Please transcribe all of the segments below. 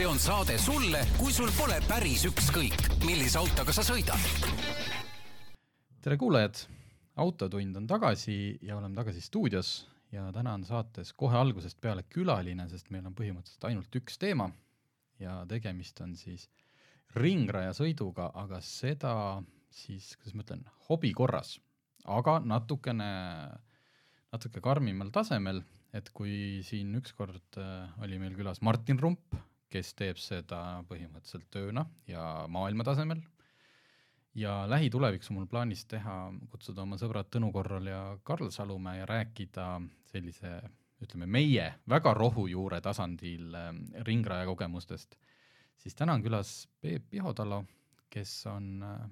see on saade sulle, kui sul pole päris ükskõik, millise autoga sa sõidad. tere kuulajad, Autotund on tagasi ja oleme tagasi stuudios ja täna on saates kohe algusest peale külaline, sest meil on põhimõtteliselt ainult üks teema ja tegemist on siis ringrajasõiduga, aga seda siis, kuidas ma ütlen, hobi korras, aga natukene, natuke karmimal tasemel, et kui siin ükskord äh, oli meil külas Martin Rump, kes teeb seda põhimõtteliselt tööna ja maailma tasemel, ja lähitulevikus on mul plaanis teha, kutsuda oma sõbrad Tõnu Korral ja Karl Salumäe ja rääkida sellise ütleme, meie väga rohujuure tasandil äh, ringraja kogemustest, siis täna on külas Peep Pihotalo, kes on, äh,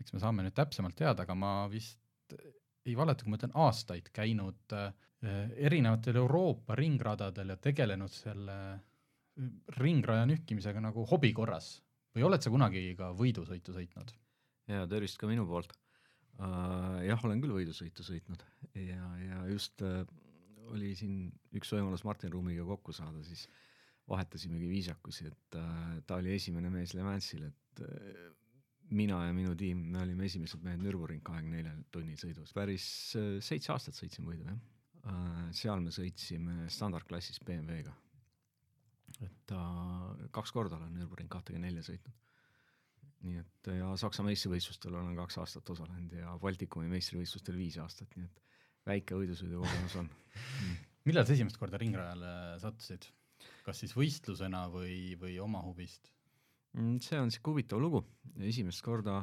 eks me saame nüüd täpsemalt teada, aga ma vist ei valeta, kui ma ütlen aastaid käinud äh, erinevatel Euroopa ringradadel ja tegelenud selle ringraja nühkimisega nagu hobi korras või oled sa kunagi ka võidusõitu sõitnud? ja tervist ka minu poolt uh,. jah, olen küll võidusõitu sõitnud ja, ja just uh, oli siin üks võimalus Martin Ruumiga kokku saada, siis vahetasimegi viisakusi, et uh, ta oli esimene mees Le Mansil, et uh, mina ja minu tiim, me olime esimesed mehed Nürburgring kahekümne neljal tunni sõidus, päris uh, seitse aastat sõitsime võidu, jah uh,. seal me sõitsime standardklassis BMW-ga et äh, kaks korda olen Nürburgring kahtekümne nelja sõitnud. nii et ja Saksa meistrivõistlustel olen kaks aastat osalenud ja Baltikumi meistrivõistlustel viis aastat, nii et väike võidusõidukogemus on millal sa esimest korda ringrajale sattusid? kas siis võistlusena või, või oma huvist mm,? see on sihuke huvitav lugu, esimest korda,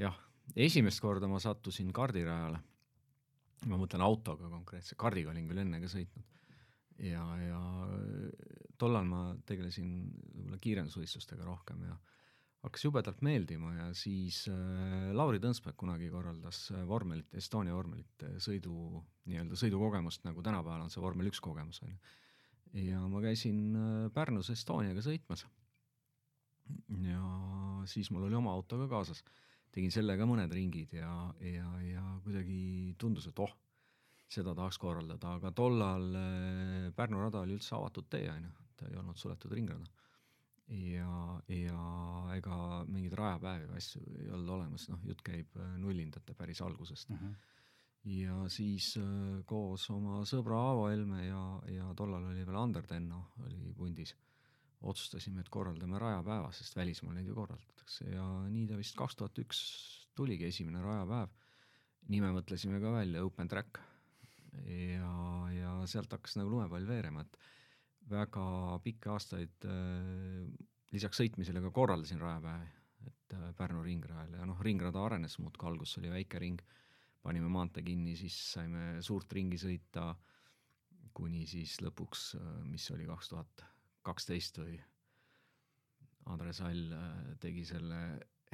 jah, esimest korda ma sattusin kardirajale, ma mõtlen autoga konkreetselt, kardiga olin küll enne ka sõitnud ja, ja tollal ma tegelesin võib-olla kiirendusvõistlustega rohkem ja hakkas jubedalt meeldima ja siis äh, Lauri Tõnsberg kunagi korraldas äh, vormelit, Estonia vormelite sõidu, nii-öelda sõidukogemust, nagu tänapäeval on see vormel üks kogemus, on ju. ja ma käisin äh, Pärnus Estoniaga sõitmas. ja siis mul oli oma auto ka kaasas, tegin sellega mõned ringid ja, ja, ja kuidagi tundus, et oh seda tahaks korraldada, aga tollal äh, Pärnu rada oli üldse avatud tee, on ju, ta ei olnud suletud ringrada. ja, ja ega mingeid rajapäevi või asju ei olnud olemas, noh, jutt käib äh, nullindate päris algusest mm. -hmm ja siis äh, koos oma sõbra Aavo Helme ja, ja tollal oli veel Ander Tenno oli pundis, otsustasime, et korraldame rajapäeva, sest välismaal neid ju korraldatakse ja nii ta vist kaks tuhat üks tuligi esimene rajapäev. nime mõtlesime ka välja, Open Track ja, ja sealt hakkas nagu lumepall veerema, et väga pikki aastaid äh, lisaks sõitmisele ka korraldasin rajapäevi, et äh, Pärnu ringrajal ja noh, ringrada arenes muudkui, alguses oli väike ring, panime maantee kinni, siis saime suurt ringi sõita, kuni siis lõpuks, äh, mis oli kaks tuhat kaksteist või Andres Hall tegi selle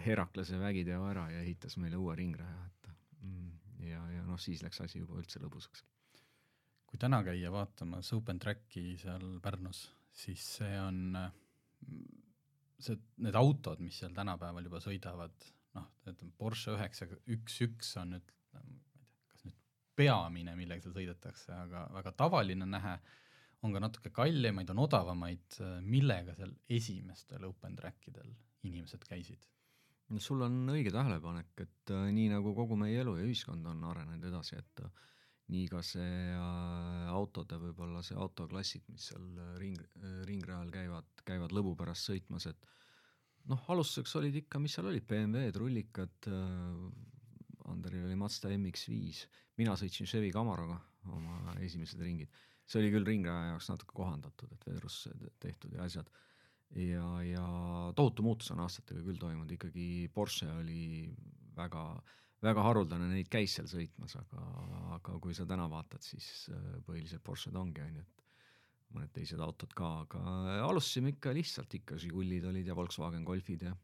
Heraklase vägiteo ära ja ehitas meile uue ringraja, et mm, ja, ja noh, siis läks asi juba üldse lõbusaks. Kui täna käia vaatamas Open Tracki seal Pärnus, siis see on, see, need autod, mis seal tänapäeval juba sõidavad, noh, ütleme Porsche üheksa üks üks on nüüd, ma ei tea, kas nüüd peamine, millega seal sõidetakse, aga väga tavaline nähe, on ka natuke kallimaid, on odavamaid, millega seal esimestel Open Track idel inimesed käisid? No sul on õige tähelepanek, et äh, nii nagu kogu meie elu ja ühiskond on arenenud edasi, et äh, nii ka see äh, autode, võib-olla see autoklassid, mis seal äh, ring äh,, ringrajal käivad, käivad lõbu pärast sõitmas, et noh, alustuseks olid ikka, mis seal olid, BMW-d, rullikad äh,, Anderil oli Mazda MX-5, mina sõitsin Chevy Camaraga oma esimesed ringid. see oli küll ringraja jaoks natuke kohandatud, et veerusse tehtud ja asjad. Ja, ja tohutu muutus on aastatega küll toimunud, ikkagi Porsche oli väga, väga haruldane, neid käis seal sõitmas, aga, aga kui sa täna vaatad, siis äh, põhiliselt Porsche'd ongi, on ju, et mõned teised autod ka, aga alustasime ikka lihtsalt, ikka Žigulid olid ja Volkswagen Golfid ja,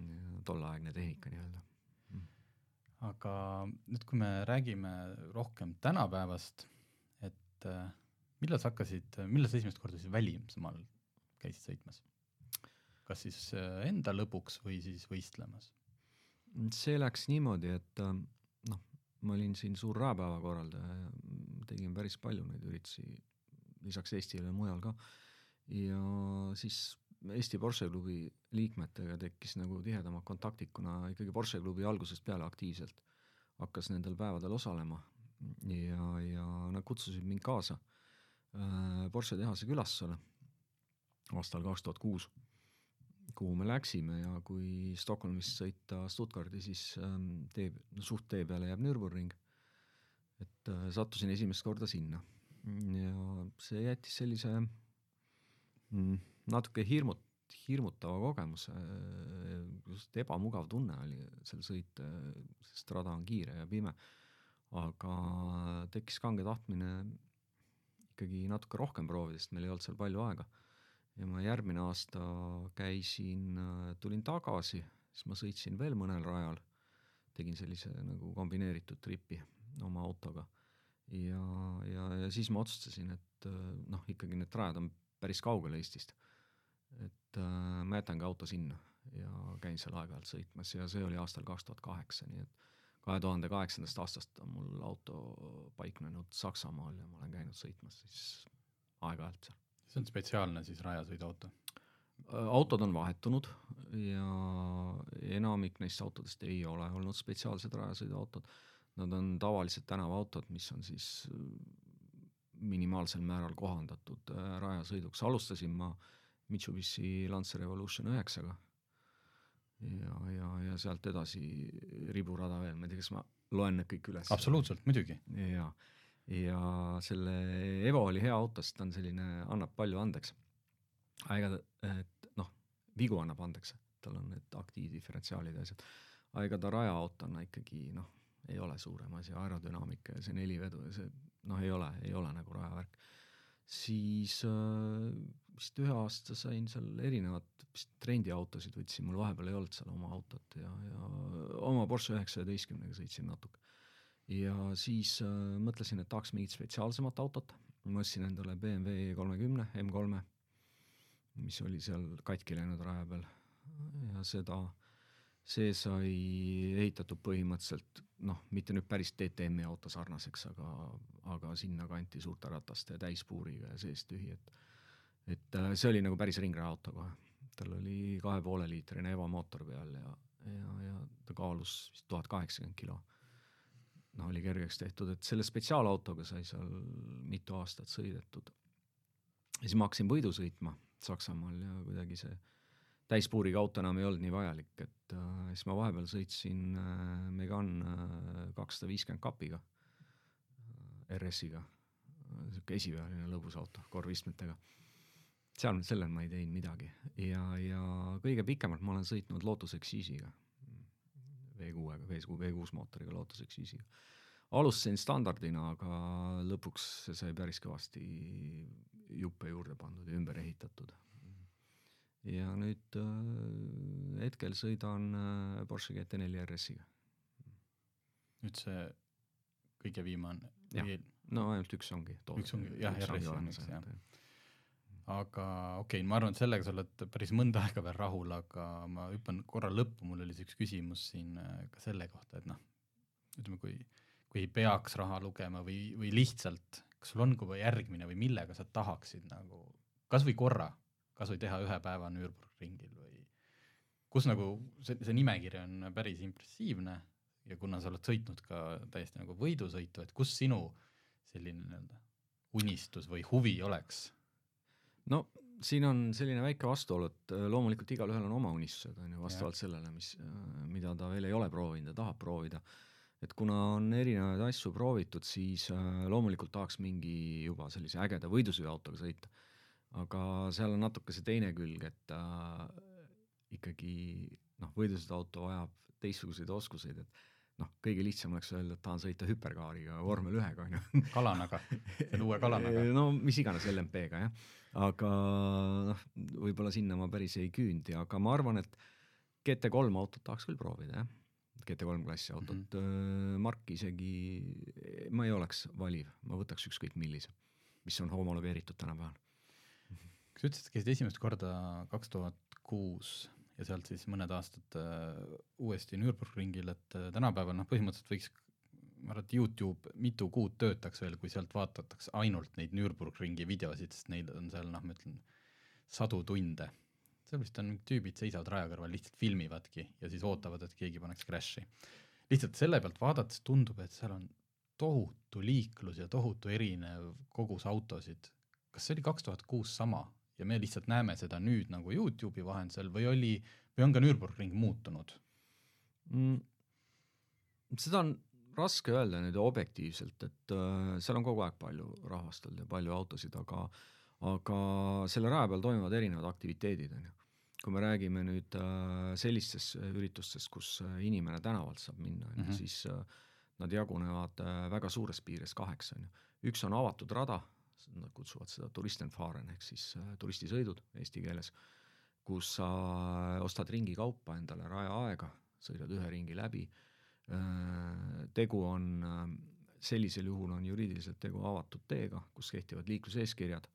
ja tolleaegne tehnika nii-öelda mm.. aga nüüd, kui me räägime rohkem tänapäevast, et äh, millal sa hakkasid, millal sa esimest korda siis välismaal käisid sõitmas? kas siis äh, enda lõbuks või siis võistlemas? See läks niimoodi, et äh, noh, ma olin siin suur raepäeva korraldaja ja tegin päris palju neid üritusi lisaks Eestile mujal ka. ja siis Eesti Porsche klubi liikmetega tekkis nagu tihedamad kontaktid, kuna ikkagi Porsche klubi algusest peale aktiivselt hakkas nendel päevadel osalema ja, ja nad kutsusid mind kaasa äh, Porsche tehase külastusele aastal kaks tuhat kuus, kuhu me läksime ja kui Stockholmist sõita Stuttgardi, siis ähm, tee, suht tee peale jääb Nürburgring, et äh, sattusin esimest korda sinna ja see jättis sellise mm, natuke hirmut-, hirmutava kogemuse, just ebamugav tunne oli seal sõita, sest rada on kiire ja pime. aga tekkis kange tahtmine ikkagi natuke rohkem proovida, sest meil ei olnud seal palju aega. Ja ma järgmine aasta käisin, tulin tagasi, siis ma sõitsin veel mõnel rajal, tegin sellise nagu kombineeritud tripi oma autoga. ja, ja, ja siis ma otsustasin, et noh, ikkagi need rajad on päris kaugel Eestist et äh, ma jätangi auto sinna ja käin seal aeg-ajalt sõitmas ja see oli aastal kaks tuhat kaheksa, nii et kahe tuhande kaheksandast aastast on mul auto paiknenud Saksamaal ja ma olen käinud sõitmas siis aeg-ajalt seal. See on spetsiaalne siis rajasõiduauto? Äh, autod on vahetunud ja enamik neist autodest ei ole olnud spetsiaalsed rajasõiduautod. Nad on tavalised tänavaautod, mis on siis äh, minimaalsel määral kohandatud äh, rajasõiduks. alustasin ma Mitsubishi Lancer Evolution üheksaga. ja, ja, ja sealt edasi riburada veel, ma ei tea, kas ma loen need kõik üles? absoluutselt, muidugi. ja, ja selle Evo oli hea auto, sest ta on selline, annab palju andeks. aga ega ta, et noh, vigu annab andeks, tal on need aktiidiferentsiaalid ja asjad. aga ega ta rajaautona ikkagi noh, ei ole suurem asi, aerodünaamika ja see nelivedu ja see noh, ei ole, ei ole nagu rajavärk siis äh, vist ühe aasta sain seal erinevat vist rendiautosid võtsin, mul vahepeal ei olnud seal oma autot ja, ja oma Porsche üheksateistkümnega sõitsin natuke. Ja siis äh, mõtlesin, et tahaks mingit spetsiaalsemat autot, ma ostsin endale BMW kolmekümne M3-e, mis oli seal katki läinud raja peal ja seda, see sai ehitatud põhimõtteliselt noh, mitte nüüd päris DTM-i auto sarnaseks, aga, aga sinnakanti suurte rataste täispuuriga ja sees tühi, et et äh, see oli nagu päris ringrajaauto kohe. tal oli kahe poole liitrine Eva mootor peal ja, ja, ja ta kaalus vist tuhat kaheksakümmend kilo. Noh, oli kergeks tehtud, et selle spetsiaalautoga sai seal mitu aastat sõidetud. ja siis ma hakkasin võidu sõitma Saksamaal ja kuidagi see täispuuriga auto enam ei olnud nii vajalik, et äh, siis ma vahepeal sõitsin äh, Megane äh, kakssada viiskümmend kapiga äh,, RS-iga, niisugune esipealine lõbus auto korvistmetega. seal, sellel ma ei teinud midagi ja, ja kõige pikemalt ma olen sõitnud Lotus Exege'iga, V6-ga, V6, V6 mootoriga Lotus Exege'iga. alustasin standardina, aga lõpuks see sai päris kõvasti juppe juurde pandud ja ümber ehitatud ja nüüd äh, hetkel sõidan äh, Porsche GT4 RS-iga. nüüd see kõige viimane? no ainult üks ongi. üks ongi, jah, RS on üks, jah. Aga okei okay,, ma arvan, et sellega sa oled päris mõnda aega veel rahul, aga ma hüppan korra lõppu, mul oli üks küsimus siin äh, ka selle kohta, et noh, ütleme, kui, kui ei peaks raha lugema või, või lihtsalt, kas sul on juba järgmine või millega sa tahaksid nagu kas või korra kas või teha ühe päeva Nürburgringil või kus nagu see, see nimekiri on päris impressiivne ja kuna sa oled sõitnud ka täiesti nagu võidusõitu, et kus sinu selline nii-öelda unistus või huvi oleks? No siin on selline väike vastuolu, et äh, loomulikult igalühel on oma unistused, on ju, vastavalt ja. sellele, mis, äh, mida ta veel ei ole proovinud ja tahab proovida. et kuna on erinevaid asju proovitud, siis äh, loomulikult tahaks mingi juba sellise ägeda võidusõiduautoga sõita aga seal on natuke see teine külg, et äh, ikkagi noh, võidusõiduauto vajab teistsuguseid oskuseid, et noh, kõige lihtsam oleks öelda, et tahan sõita hüperkaariga vormel ühega, on ju. kalanaga, selle uue kalanaga. no mis iganes LMP-ga jah, aga noh, võib-olla sinna ma päris ei küündi, aga ma arvan, et GT3 autot tahaks küll proovida jah, GT3 klassi autot. Mm, -hmm. mark isegi, ma ei oleks valiv, ma võtaks ükskõik millise, mis on homologeeritud tänapäeval. Sa ütlesid, et käisid esimest korda kaks tuhat kuus ja sealt siis mõned aastad uh, uuesti Nürburgringil, et uh, tänapäeval noh, põhimõtteliselt võiks, ma arvan, et Youtube mitu kuud töötaks veel, kui sealt vaadatakse ainult neid Nürburgringi videosid, sest neid on seal noh, ma ütlen, sadu tunde. seal vist on tüübid seisavad raja kõrval, lihtsalt filmivadki ja siis ootavad, et keegi paneks crash'i. lihtsalt selle pealt vaadates tundub, et seal on tohutu liiklus ja tohutu erinev kogus autosid. kas see oli kaks tuhat kuus sama ja me lihtsalt näeme seda nüüd nagu Youtube'i vahendusel või oli, või on ka Nürburgring muutunud mm,? seda on raske öelda nüüd objektiivselt, et äh, seal on kogu aeg palju rahvast ja palju autosid, aga aga selle raja peal toimuvad erinevad aktiviteedid, on ju. kui me räägime nüüd äh, sellistest üritustest, kus äh, inimene tänavalt saab minna, on ju, mhm. siis nad jagunevad väga suures piires kaheks, on ju. üks on avatud rada, nad kutsuvad seda turistenfaaren ehk siis turistisõidud eesti keeles, kus sa ostad ringi kaupa endale rajaaega, sõidad ühe ringi läbi tegu on, äh, sellisel juhul on juriidiliselt tegu avatud teega, kus kehtivad liikluseeskirjad.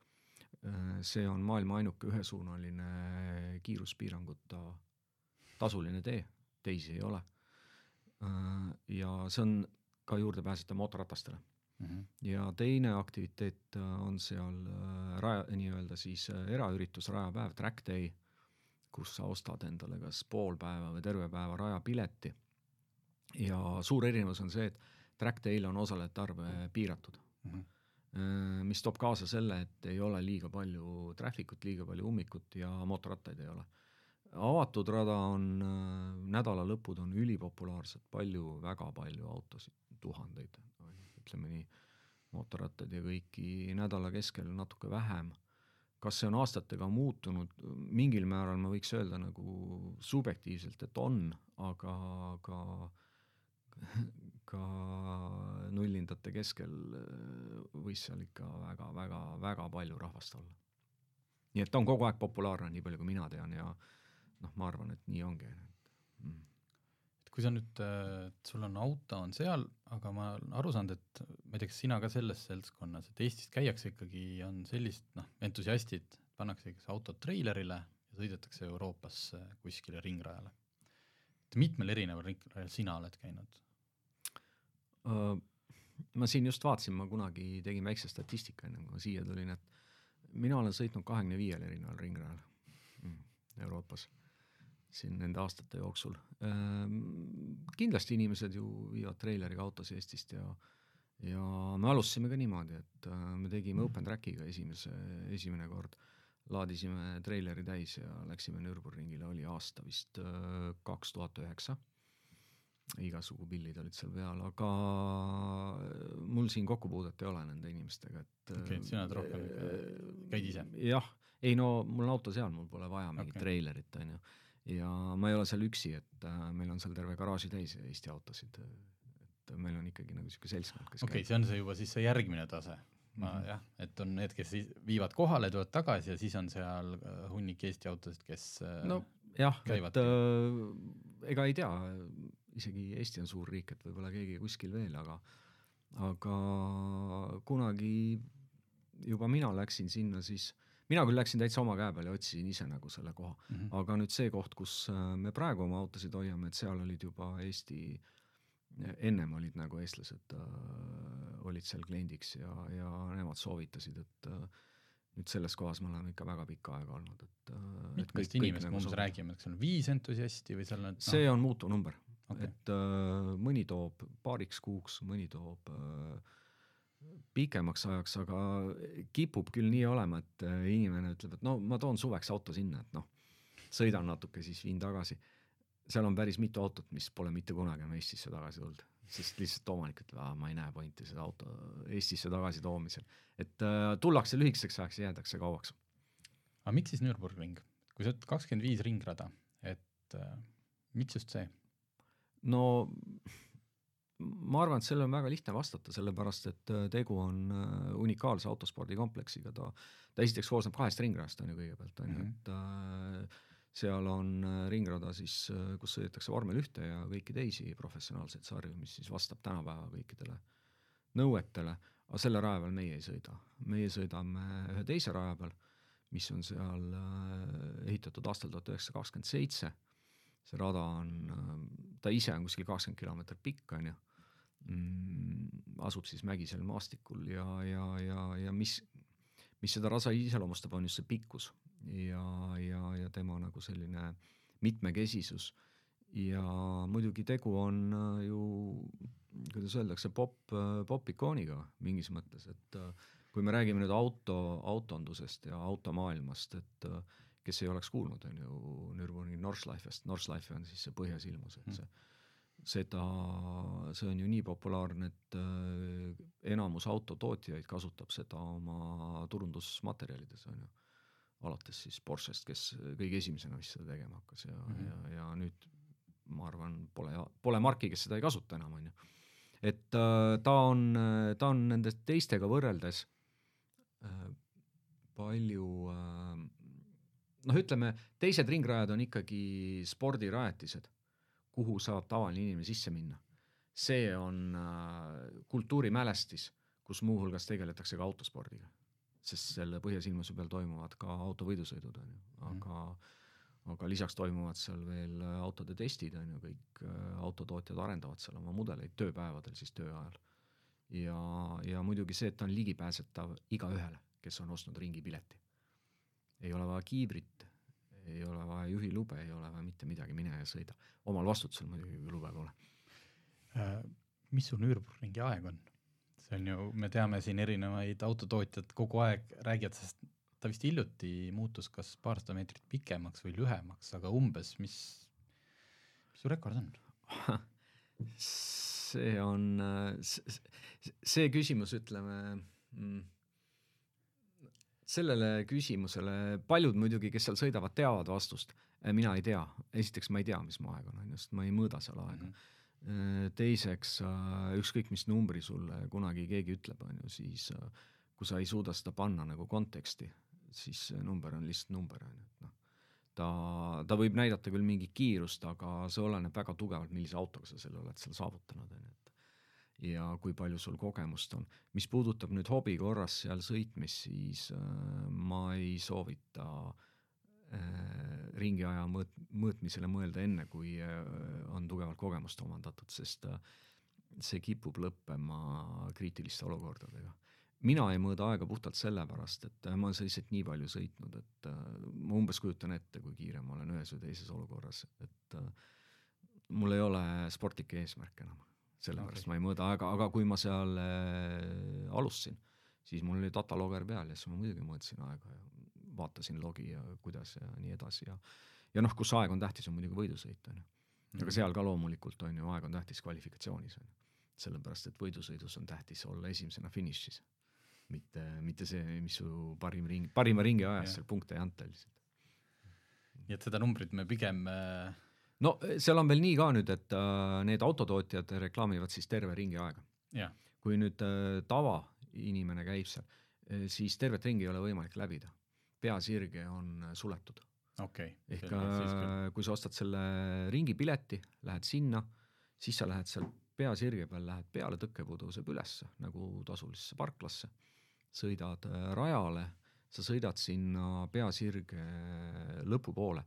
Äh, see on maailma ainuke ühesuunaline kiiruspiiranguta tasuline tee, teisi ei ole. ja see on ka juurdepääsetav mootorratastele mm. -hmm. ja teine aktiviteet on seal raja, nii-öelda siis eraüritus, rajapäev, track day, kus sa ostad endale kas pool päeva või terve päeva rajapileti ja suur erinevus on see, et track day'l on osalejate arv äh, piiratud mm. -hmm. mis toob kaasa selle, et ei ole liiga palju traffic ut, liiga palju ummikut ja mootorrattaid ei ole. avatud rada on, äh, nädalalõpud on ülipopulaarsed, palju, väga palju autosid, tuhandeid, ütleme nii, mootorrattaid ja kõiki nädala keskel natuke vähem kas see on aastatega muutunud, mingil määral ma võiks öelda nagu subjektiivselt, et on, aga, aga ka nullindate keskel äh, võis seal ikka väga-väga-väga palju rahvast olla. nii et ta on kogu aeg populaarne, nii palju kui mina tean ja noh, ma arvan, et nii ongi mm.. et kui sa nüüd, äh, sul on auto, on seal, aga ma olen aru saanud, et ma ei tea, kas sina ka selles seltskonnas, et Eestis käiakse ikkagi, on sellist noh, entusiastid, pannakse kas auto treilerile ja sõidetakse Euroopasse kuskile ringrajale. Et mitmel erineval ringrajal sina oled käinud? Äh, ma siin just vaatasin, ma kunagi tegin väikse statistika, enne kui ma siia tulin, et mina olen sõitnud kahekümne viiel erineval ringrajal mm, Euroopas siin nende aastate jooksul. Ähm, kindlasti inimesed ju viivad treileriga autosid Eestist ja ja me alustasime ka niimoodi, et äh, me tegime open track'iga esimese, esimene kord, laadisime treileri täis ja läksime Nürburgringile, oli aasta vist äh, kaks tuhat üheksa igasugu pillid olid seal peal, aga mul siin kokkupuudet ei ole nende inimestega, et okei okay,, sina oled rohkem äh,, käid ise? jah, ei no mul on auto seal, mul pole vaja mingit okay. treilerit, on ju. ja ma ei ole seal üksi, et äh, meil on seal terve garaaži täis Eesti autosid, et meil on ikkagi nagu niisugune seltskond, kes okei okay,, see on see juba siis see järgmine tase ma mm -hmm. jah, et on need, kes viivad kohale, tulevad tagasi ja siis on seal äh, hunnik Eesti autosid, kes äh, no jah, et äh, ega ei tea, isegi Eesti on suur riik, et võib-olla keegi kuskil veel, aga aga kunagi juba mina läksin sinna siis, mina küll läksin täitsa oma käe peal ja otsisin ise nagu selle koha mm, -hmm. aga nüüd see koht, kus äh, me praegu oma autosid hoiame, et seal olid juba Eesti, ennem olid nagu eestlased äh, olid seal kliendiks ja, ja nemad soovitasid, et äh, nüüd selles kohas me oleme ikka väga pikka aega olnud, et mitmest inimest me umbes räägime, et kas seal on viis entusiasti või seal on no. see on muutuv number okay.. et äh, mõni toob paariks kuuks, mõni toob äh, pikemaks ajaks, aga kipub küll nii olema, et äh, inimene ütleb, et no ma toon suveks auto sinna, et noh, sõidan natuke, siis viin tagasi. Seal on päris mitu autot, mis pole mitte kunagi enam Eestisse tagasi tulnud, sest lihtsalt omanik ütleb, aa ma ei näe pointi seda auto Eestisse tagasi toomisel. et äh, tullakse lühikeseks ajaks ja jäädakse kauaks. aga miks siis Nürburgring, kui sa ütled kakskümmend viis ringrada, et äh, miks just see? no ma arvan, et sellele on väga lihtne vastata, sellepärast et äh, tegu on äh, unikaalse autospordikompleksiga, ta, ta esiteks koosneb kahest ringrajast, on ju, kõigepealt, on ju, mhm. et äh, seal on ringrada siis, kus sõidetakse vormel ühte ja kõiki teisi professionaalseid sarju, mis siis vastab tänapäeva kõikidele nõuetele, aga selle raja peal meie ei sõida. meie sõidame ühe teise raja peal, mis on seal ehitatud aastal tuhat üheksasada kakskümmend seitse. See rada on, ta ise on kuskil kakskümmend kilomeetrit pikk, on ju. Mm,, asub siis mägisel maastikul ja, ja, ja, ja mis, mis seda rasa iseloomustab, on just see pikkus ja, ja, ja tema nagu selline mitmekesisus ja muidugi tegu on äh, ju, kuidas öeldakse, pop, popikooniga mingis mõttes, et äh, kui me räägime nüüd auto, autondusest ja automaailmast, et äh, kes ei oleks kuulnud, on ju, Nürburgringi Nordschleifest, Nordschleife on siis see põhjasilmus, et see seda, see on ju nii populaarne, et äh, enamus autotootjaid kasutab seda oma turundusmaterjalides, on ju. Alates siis Porschest, kes kõige esimesena vist seda tegema hakkas ja mm, -hmm. ja, ja nüüd ma arvan, pole, pole marki, kes seda ei kasuta enam, on ju. et äh, ta on, ta on nende teistega võrreldes äh, palju noh, ütleme, teised ringrajad on ikkagi spordirajatised kuhu saab tavaline inimene sisse minna. see on äh, kultuurimälestis, kus muuhulgas tegeletakse ka autospordiga. Sest selle Põhjasilmuse peal toimuvad ka autovõidusõidud, on ju, aga mm. aga lisaks toimuvad seal veel autode testid, on ju, kõik äh, autotootjad arendavad seal oma mudeleid tööpäevadel, siis töö ajal. ja, ja muidugi see, et ta on ligipääsetav igaühele, kes on ostnud ringipileti. ei ole vaja kiivrit, ei ole vaja juhilube, ei ole vaja mitte midagi, mine ja sõida. omal vastutusel muidugi, kui lube pole. Äh, mis su Nürburgringi aeg on? See on ju, me teame siin erinevaid autotootjad kogu aeg räägivad, sest ta vist hiljuti muutus kas paarsada meetrit pikemaks või lühemaks, aga umbes, mis, mis su rekord on? see on, see küsimus, ütleme mm, sellele küsimusele paljud muidugi, kes seal sõidavad, teavad vastust. Mina ei tea, esiteks ma ei tea, mis mu aeg on, on ju, sest ma ei mõõda seal aega mm. -hmm. Teiseks, äh, ükskõik mis numbri sulle kunagi keegi ütleb, on ju, siis kui sa ei suuda seda panna nagu konteksti, siis see number on lihtsalt number, on ju, et noh, ta, ta võib näidata küll mingit kiirust, aga see oleneb väga tugevalt, millise autoga sa selle oled seal saavutanud, on ju, et ja kui palju sul kogemust on. mis puudutab nüüd hobi korras seal sõitmist, siis äh, ma ei soovita äh, ringiaja mõõt-, mõõtmisele mõelda enne, kui äh, on tugevalt kogemust omandatud, sest äh, see kipub lõppema kriitiliste olukordadega. mina ei mõõda aega puhtalt sellepärast, et äh, ma olen lihtsalt nii palju sõitnud, et äh, ma umbes kujutan ette, kui kiire ma olen ühes või teises olukorras, et äh, mul ei ole sportlikke eesmärke enam sellepärast okay. ma ei mõõda aega, aga kui ma seal äh, alustasin, siis mul oli datalogger peal ja siis ma muidugi mõõtsin aega ja vaatasin logi ja kuidas ja nii edasi ja ja noh, kus aeg on tähtis, on muidugi võidusõit, on ju. aga mhm. seal ka loomulikult on ju, aeg on tähtis kvalifikatsioonis, on ju. sellepärast, et võidusõidus on tähtis olla esimesena finišis. mitte, mitte see, mis su parim ring, parima ringi ajas seal punkte ei anta lihtsalt. nii et seda numbrit me pigem äh no eh, seal on veel nii ka nüüd, et äh, need autotootjad reklaamivad siis terve ringi aega. kui nüüd äh, tavainimene käib seal, eh, siis tervet ringi ei ole võimalik läbida. Peasirge on äh, suletud. Okay.. ehk äh, kui sa ostad selle ringipileti, lähed sinna, siis sa lähed seal peasirge peal, lähed peale, tõkkepuu tõuseb ülesse nagu tasulisesse parklasse, sõidad äh, rajale, sa sõidad sinna peasirge lõpupoole.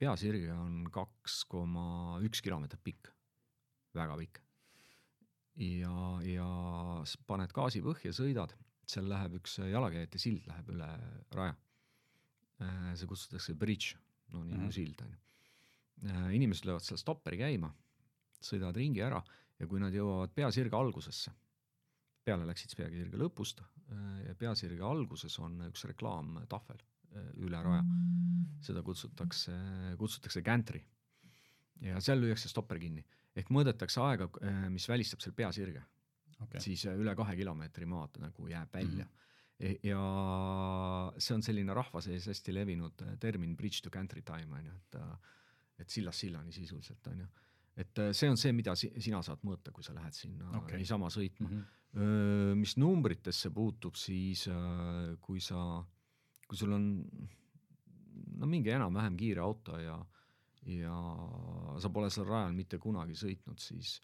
Peasirge on kaks koma üks kilomeetrit pikk, väga pikk. ja, ja paned gaasi põhja, sõidad, seal läheb üks jalakäijate sild läheb üle raja. Äh, see kutsutakse bridge, no nii nagu mm -hmm. sild on ju. Äh, inimesed löövad seal stopperi käima, sõidavad ringi ära ja kui nad jõuavad peasirge algusesse, peale läksid peasirge lõpust äh, ja peasirge alguses on üks reklaamtahvel Äh, üle raja. seda kutsutakse, kutsutakse gantry. ja seal lüüakse stopper kinni, ehk mõõdetakse aega, äh, mis välistab seal peasirge okay.. siis äh, üle kahe kilomeetri maad nagu jääb välja mm. -hmm. ja see on selline rahva sees hästi levinud termin bridge to gantry time on ju, et et sillast sillani sisuliselt on ju. et see on see, mida si sina saad mõõta, kui sa lähed sinna okay. niisama sõitma mm. -hmm. mis numbritesse puutub, siis kui sa kui sul on no mingi enam-vähem kiire auto ja, ja sa pole seal rajal mitte kunagi sõitnud, siis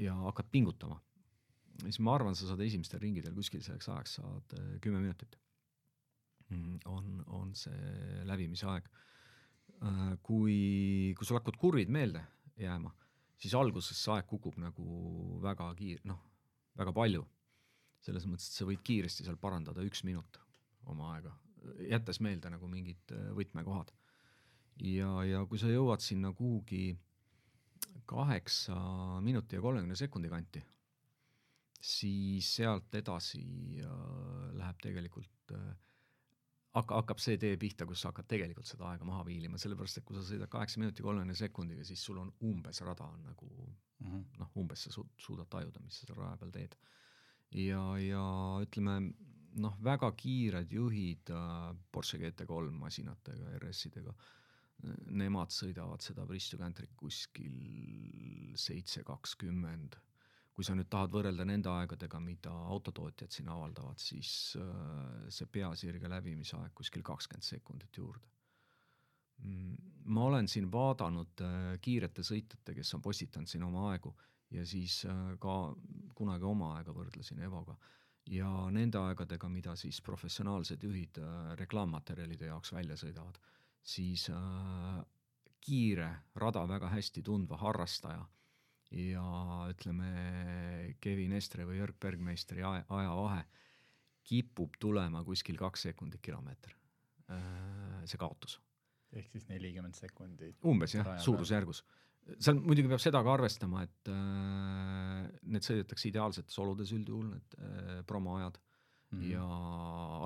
ja hakkad pingutama, siis ma arvan, sa saad esimestel ringidel kuskil selleks ajaks saad eh, kümme minutit. Mm, on, on see läbimise aeg. Äh, kui, kui sul hakkavad kurvid meelde jääma, siis alguses see aeg kukub nagu väga kiir-, noh, väga palju. selles mõttes, et sa võid kiiresti seal parandada üks minut oma aega jättes meelde nagu mingid äh, võtmekohad. ja, ja kui sa jõuad sinna kuhugi kaheksa minuti ja kolmekümne sekundi kanti, siis sealt edasi äh, läheb tegelikult äh, hakka, hakkab see tee pihta, kus sa hakkad tegelikult seda aega maha viilima, sellepärast et kui sa sõidad kaheksa minuti kolmekümne sekundiga, siis sul on umbes rada on nagu mm -hmm. noh, umbes sa su-, suudad tajuda, mis sa seal raja peal teed. ja, ja ütleme noh, väga kiired juhid äh, Porsche GT3 masinatega, RS-idega, nemad sõidavad seda Bristol Cantrit kuskil seitse kakskümmend kui sa nüüd tahad võrrelda nende aegadega, mida autotootjad siin avaldavad, siis äh, see peasirge läbimise aeg kuskil kakskümmend sekundit juurde. Mm, ma olen siin vaadanud äh, kiirete sõitjate, kes on postitanud siin oma aegu ja siis äh, ka kunagi oma aega võrdlesin Evoga ja nende aegadega, mida siis professionaalsed juhid reklaammaterjalide jaoks välja sõidavad, siis kiire, rada väga hästi tundva harrastaja ja ütleme, Kevin Estre või Jörg Bergmeisteri aja, ajavahe kipub tulema kuskil kaks sekundit kilomeeter, äh, see kaotus. ehk siis nelikümmend sekundit. umbes jah, suurusjärgus. seal muidugi peab seda ka arvestama, et äh, need sõidetakse ideaalsetes oludes üldjuhul, need äh, promoajad mm, -hmm. ja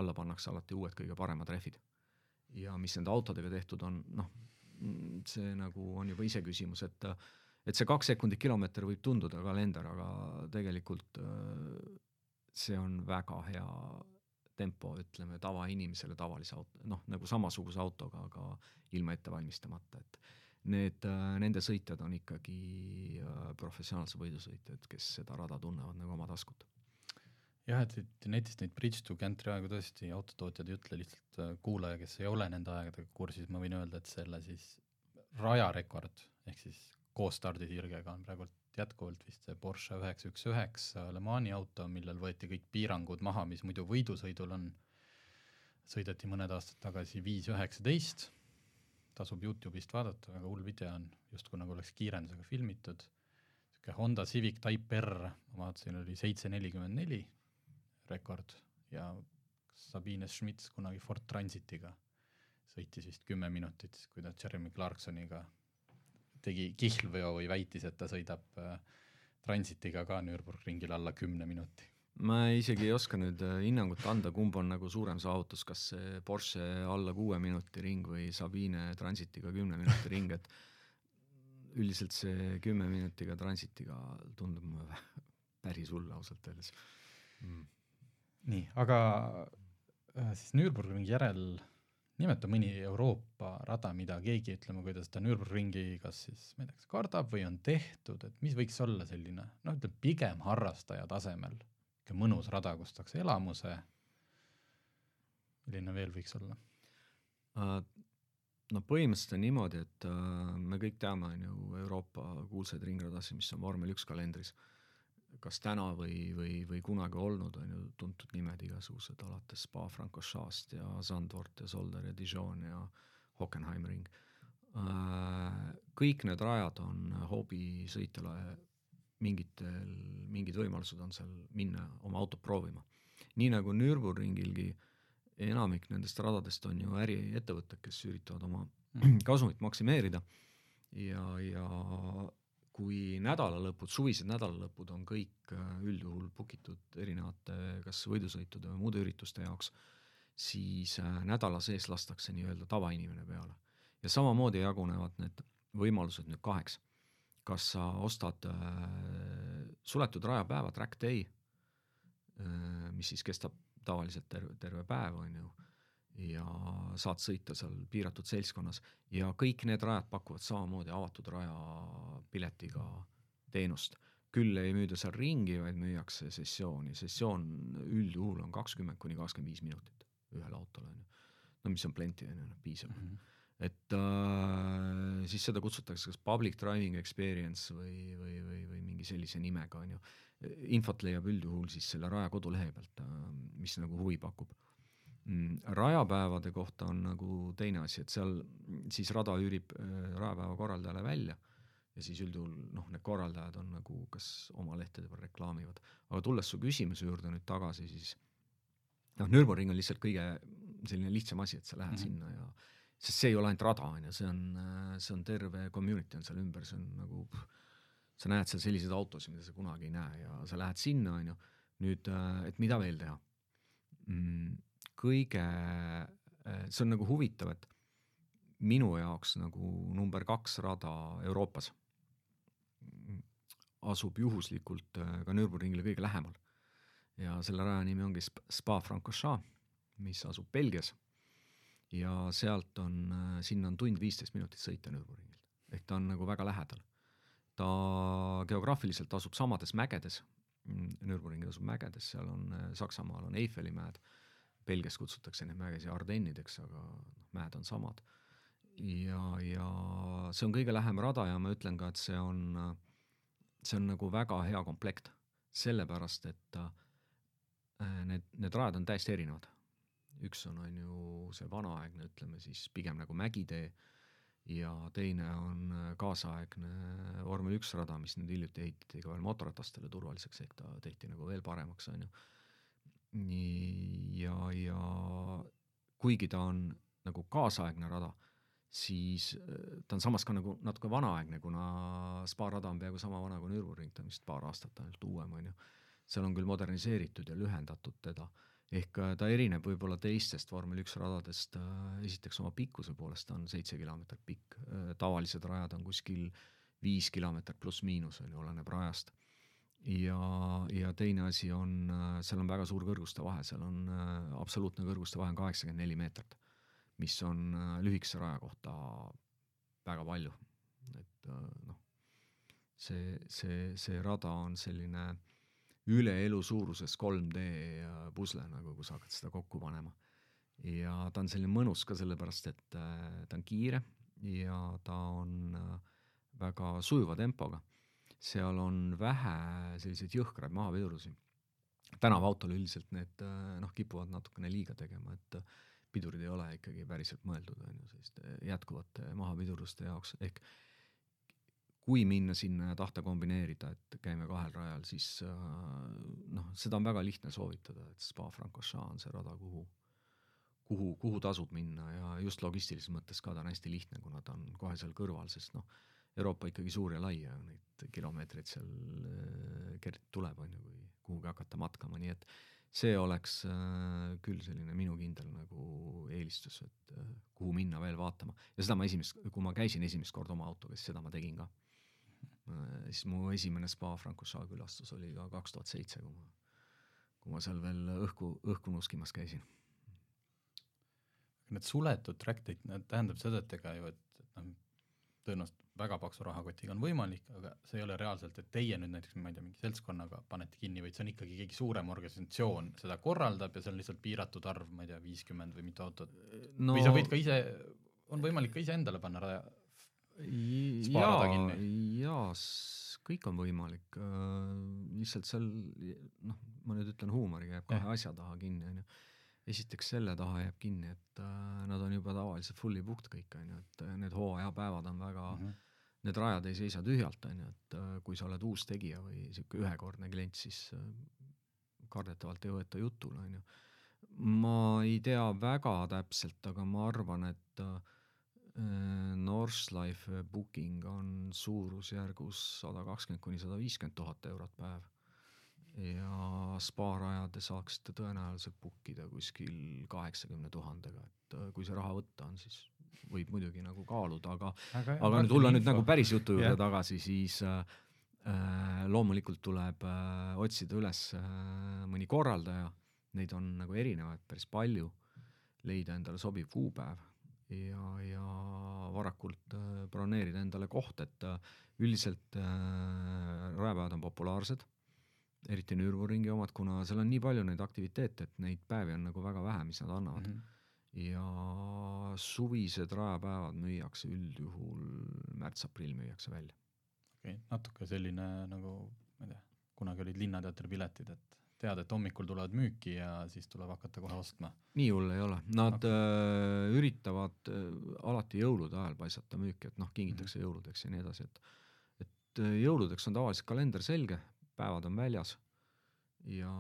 alla pannakse alati uued kõige paremad rehvid. ja mis nende autodega tehtud on, noh, see nagu on juba iseküsimus, et äh, et see kaks sekundit kilomeeter võib tunduda kalender, aga tegelikult äh, see on väga hea tempo, ütleme tavainimesele tavalise auto, noh nagu samasuguse autoga, aga ilma ette valmistamata, et need, äh, nende sõitjad on ikkagi äh, professionaalsed võidusõitjad, kes seda rada tunnevad nagu oma taskut. jah, et siit netist neid Bridge to Gantry aegu tõesti autotootjad ei ütle, lihtsalt kuulaja, kes ei ole nende aegadega kursis, ma võin öelda, et selle siis rajarekord ehk siis koos stardisirgega on praegult jätkuvalt vist see Porsche üheksa üks üheksa Le Mani auto, millel võeti kõik piirangud maha, mis muidu võidusõidul on. sõideti mõned aastad tagasi viis üheksateist, tasub Youtube'ist vaadata, väga hull video on, justkui nagu oleks kiirendusega filmitud. niisugune Honda Civic Type R, ma vaatasin, oli seitse nelikümmend neli rekord ja Sabine Schmitz kunagi Ford Transitiga sõitis vist kümme minutit, kui ta Jeremy Clarksoniga tegi kihlveo või väitis, et ta sõidab äh, Transitiga ka Nürburgringil alla kümne minuti. ma isegi ei oska nüüd äh, hinnangut anda, kumb on nagu suurem saavutus, kas see Porsche alla kuue minuti ring või Sabine Transitiga kümne minuti ring, et üldiselt see kümme minutiga Transitiga tundub mulle päris hull ausalt öeldes mm.. nii, aga äh, siis Nürburgringi järel nimeta mõni Euroopa rada, mida keegi, ütleme, kui ta Nürburgringi kas siis, ma ei tea, kas kardab või on tehtud, et mis võiks olla selline, noh, ütleme pigem harrastaja tasemel, niisugune mõnus rada, kus tahaks elamuse, milline veel võiks olla? Uh,? no põhimõtteliselt on niimoodi, et uh, me kõik teame, on ju, Euroopa kuulsaid ringradasid, mis on vormel üks kalendris. uh, kas täna või, või, või kunagi olnud, on ju tuntud nimed igasugused, alates Spa-Francorchamps ja Zandvoort ja Solder ja Dijon ja Hockenheimring. Äh, kõik need rajad on hobisõitjale mingitel, mingid võimalused on seal minna oma autot proovima. nii nagu Nürburgringilgi enamik nendest radadest on ju äriettevõtted, kes üritavad oma mhm. kasumit maksimeerida ja, ja kui nädalalõpud, suvised nädalalõpud on kõik äh, üldjuhul book itud erinevate kas võidusõitude või muude ürituste jaoks, siis äh, nädala sees lastakse nii-öelda tavainimene peale. ja samamoodi jagunevad need võimalused nüüd kaheks. kas sa ostad äh, suletud rajapäeva track day mis siis kestab tavaliselt terve, terve päev, on ju ja saad sõita seal piiratud seltskonnas ja kõik need rajad pakuvad samamoodi avatud raja piletiga teenust. küll ei müüda seal ringi, vaid müüakse sessiooni, sessioon üldjuhul on kakskümmend kuni kakskümmend viis minutit ühele autole on ju. no mis on plenty on ju, noh piisab mm. -hmm et äh, siis seda kutsutakse kas public driving experience või, või, või, või mingi sellise nimega on ju. infot leiab üldjuhul siis selle raja kodulehe pealt, äh, mis nagu huvi pakub rajapäevade kohta on nagu teine asi, et seal siis rada üürib äh, rajapäeva korraldajale välja ja siis üldjuhul noh, need korraldajad on nagu kas oma lehtede peal reklaamivad, aga tulles su küsimuse juurde nüüd tagasi, siis noh, Nürburgring on lihtsalt kõige selline lihtsam asi, et sa lähed mm. -hmm. sinna ja sest see ei ole ainult rada, on ju, see on, see on terve community on seal ümber, see on nagu sa näed seal selliseid autosid, mida sa kunagi ei näe ja sa lähed sinna, on ju, nüüd, et mida veel teha mm,? Kõige, see on nagu huvitav, et minu jaoks nagu number kaks rada Euroopas asub juhuslikult äh, ka Nürburgringile kõige lähemal. ja selle raja nimi ongi Spa-Francorchamps, mis asub Belgias. ja sealt on, äh, sinna on tund viisteist minutit sõita Nürburgringilt, ehk ta on nagu väga lähedal. ta geograafiliselt asub samades mägedes, mm, Nürburgring asub mägedes, seal on äh, Saksamaal on Eiffeli mäed, Belgias kutsutakse neid mägesid Ardennideks, aga noh, mäed on samad. ja, ja see on kõige lähem rada ja ma ütlen ka, et see on, see on nagu väga hea komplekt, sellepärast et äh, need, need rajad on täiesti erinevad. üks on, on ju see vanaaegne, ütleme siis pigem nagu mägitee ja teine on kaasaegne vormel üks rada, mis nüüd hiljuti ehitati ka veel mootorratastele turvaliseks, ehk ta tehti nagu veel paremaks, on ju. Ja, ja kuigi ta on nagu kaasaegne rada, siis ta on samas ka nagu natuke vanaaegne, kuna Spa rada on peaaegu sama vana kui Nürburgring, ta on vist paar aastat ainult uuem, on ju. seal on küll moderniseeritud ja lühendatud teda, ehk ta erineb võib-olla teistest vormel üks radadest, esiteks oma pikkuse poolest ta on seitse kilomeetrit pikk, tavalised rajad on kuskil viis kilomeetrit pluss-miinus, on ju, oleneb rajast. Ja, ja teine asi on, seal on väga suur kõrguste vahe, seal on absoluutne kõrguste vahe on kaheksakümmend neli meetrit mis on lühikese raja kohta väga palju. et noh, see, see, see rada on selline üle elu suuruses 3D pusle nagu, kui sa hakkad seda kokku panema. ja ta on selline mõnus ka sellepärast, et ta on kiire ja ta on väga sujuva tempoga. Seal on vähe selliseid jõhkraid mahapidurusi. tänavaautol üldiselt need noh, kipuvad natukene liiga tegema, et pidurid ei ole ikkagi päriselt mõeldud, on ju, selliste jätkuvate mahapiduruste jaoks, ehk kui minna sinna ja tahta kombineerida, et käime kahel rajal, siis noh, seda on väga lihtne soovitada, et Spa-Francorchamps on see rada, kuhu, kuhu, kuhu tasub minna ja just logistilises mõttes ka ta on hästi lihtne, kuna ta on kohe seal kõrval, sest noh, Euroopa ikkagi suur ja lai ja neid kilomeetreid seal kert tuleb, on ju, kui kuhugi hakata matkama, nii et see oleks äh, küll selline minu kindel nagu eelistus, et äh, kuhu minna veel vaatama ja seda ma esimest, kui ma käisin esimest korda oma autoga, siis seda ma tegin ka äh,. siis mu esimene Spa Francorchamps külastus oli ka kaks tuhat seitse, kui ma, kui ma seal veel õhku, õhku nuskimas käisin. Need suletud track'id, need tähendab seda, et ega ju, et, et noh, tõenäoliselt väga paksu rahakotiga on võimalik, aga see ei ole reaalselt, et teie nüüd näiteks, ma ei tea, mingi seltskonnaga panete kinni, vaid see on ikkagi keegi suurem organisatsioon, seda korraldab ja see on lihtsalt piiratud arv, ma ei tea, viiskümmend või mitu autot. No, või sa võid ka ise, on võimalik ka iseendale panna raja, jaa, jaa, kõik on võimalik, lihtsalt seal noh, ma nüüd ütlen huumoriga, jääb kahe asja taha kinni, on ju esiteks selle taha jääb kinni, et äh, nad on juba tavaliselt fully booked kõik, on ju, et need hooajapäevad on väga mm, -hmm. Need rajad ei seisa tühjalt, on ju, et äh, kui sa oled uus tegija või niisugune ühekordne klient, siis äh, kardetavalt ei võeta jutule, on ju. ma ei tea väga täpselt, aga ma arvan, et äh, Northlife booking on suurusjärgus sada kakskümmend kuni sada viiskümmend tuhat eurot päev ja spaarajade saaksite tõenäoliselt book ida kuskil kaheksakümne tuhandega, et kui see raha võtta on, siis võib muidugi nagu kaaluda, aga aga, aga nüüd tulla nüüd nagu päris jutu juurde tagasi, siis äh, loomulikult tuleb äh, otsida üles äh, mõni korraldaja, neid on nagu erinevaid päris palju, leida endale sobiv kuupäev ja, ja varakult äh, broneerida endale koht, et äh, üldiselt äh, rajapäevad on populaarsed eriti Nürburgringi omad, kuna seal on nii palju neid aktiviteete, et neid päevi on nagu väga vähe, mis nad annavad mm. -hmm. Ja suvised rajapäevad müüakse üldjuhul märts-aprill müüakse välja. okei okay,, natuke selline nagu, ma ei tea, kunagi olid Linnateatri piletid, et tead, et hommikul tulevad müüki ja siis tuleb hakata kohe ostma. nii hull ei ole, nad okay. äh, üritavad äh, alati jõulude ajal paisata müüki, et noh, kingitakse mm -hmm. jõuludeks ja nii edasi, et et jõuludeks on tavaliselt kalender selge päevad on väljas ja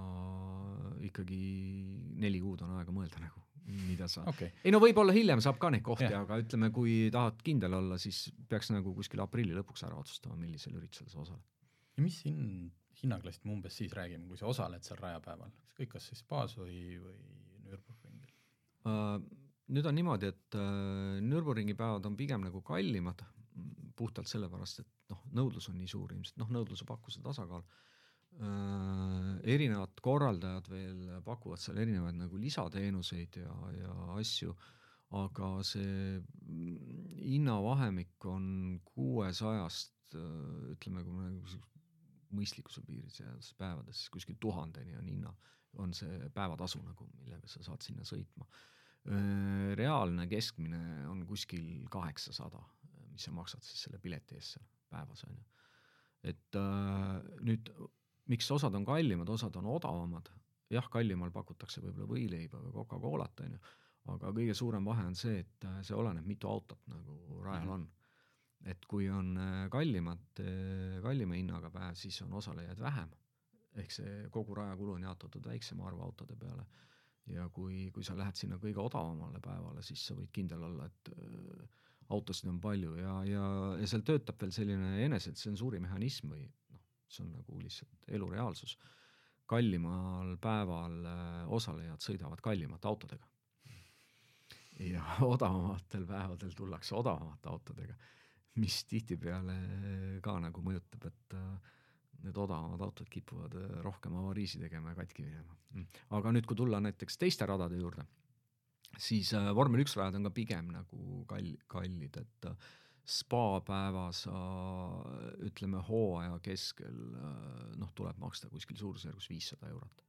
ikkagi neli kuud on aega mõelda nagu, mida sa okay., ei no võib-olla hiljem saab ka neid kohti Jah., aga ütleme, kui tahad kindel olla, siis peaks nagu kuskil aprilli lõpuks ära otsustama, millisel üritusel sa osaled. ja mis hind, hinnaklassist me umbes siis räägime, kui sa osaled seal rajapäeval, ükskõik kas siis Spaas või, või Nürburgringil? Uh, nüüd on niimoodi, et uh, Nürburgringi päevad on pigem nagu kallimad puhtalt sellepärast, et noh, nõudlus on nii suur ilmselt, noh, nõudluse pakkuse tasakaal uh,. Erinevad korraldajad veel pakuvad seal erinevaid nagu lisateenuseid ja, ja asju, aga see hinnavahemik on kuuesajast uh, ütleme, kui me nagu mõistlikkuse piiris jäädes päevades, kuskil tuhandeni on hinna, on see päevatasu nagu, millega sa saad sinna sõitma. reaalne keskmine on kuskil kaheksasada, mis sa maksad siis selle pileti eest seal päevas on ju. et äh, nüüd, miks osad on kallimad, osad on odavamad, jah, kallimal pakutakse võib-olla võileiba või Coca-Colat on ju, aga kõige suurem vahe on see, et äh, see oleneb, mitu autot nagu rajal Mhm. on et kui on äh, kallimad, kallima hinnaga päev, siis on osalejaid vähem. ehk see kogu rajakulu on jaotatud väiksema arvu autode peale. ja kui, kui sa lähed sinna kõige odavamale päevale, siis sa võid kindel olla, et äh, autosid on palju ja, ja, ja seal töötab veel selline enesetsensuuri mehhanism või see on nagu lihtsalt elu reaalsus. kallimal päeval äh, osalejad sõidavad kallimate autodega. ja odavamatel päevadel tullakse odavamate autodega mis tihtipeale ka nagu mõjutab, et äh, need odavamad autod kipuvad äh, rohkem avariisi tegema ja katki minema. aga nüüd, kui tulla näiteks teiste radade juurde, siis äh, vormel üks rajad on ka pigem nagu kall-, kallid, et äh, spa päeva sa ütleme hooaja keskel äh, noh, tuleb maksta kuskil suurusjärgus viissada eurot.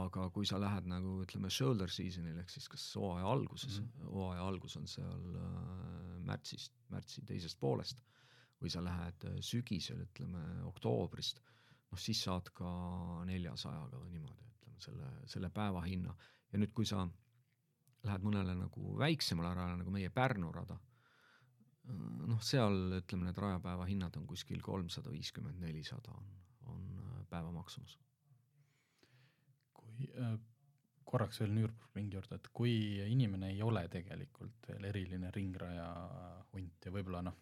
aga kui sa lähed nagu ütleme shoulder season'il ehk siis kas hooaja alguses mm. -hmm. hooaja algus on seal äh, märtsist, märtsi teisest poolest või sa lähed äh, sügisel, ütleme oktoobrist, noh siis saad ka neljasajaga või niimoodi, ütleme selle, selle päeva hinna ja nüüd, kui sa lähed mõnele nagu väiksemale rajale nagu meie Pärnu rada, noh, seal ütleme, need rajapäeva hinnad on kuskil kolmsada viiskümmend, nelisada on, on äh, päeva maksumus. kui äh, korraks veel Nürburgringi juurde, et kui inimene ei ole tegelikult veel eriline ringraja hunt ja võib-olla noh,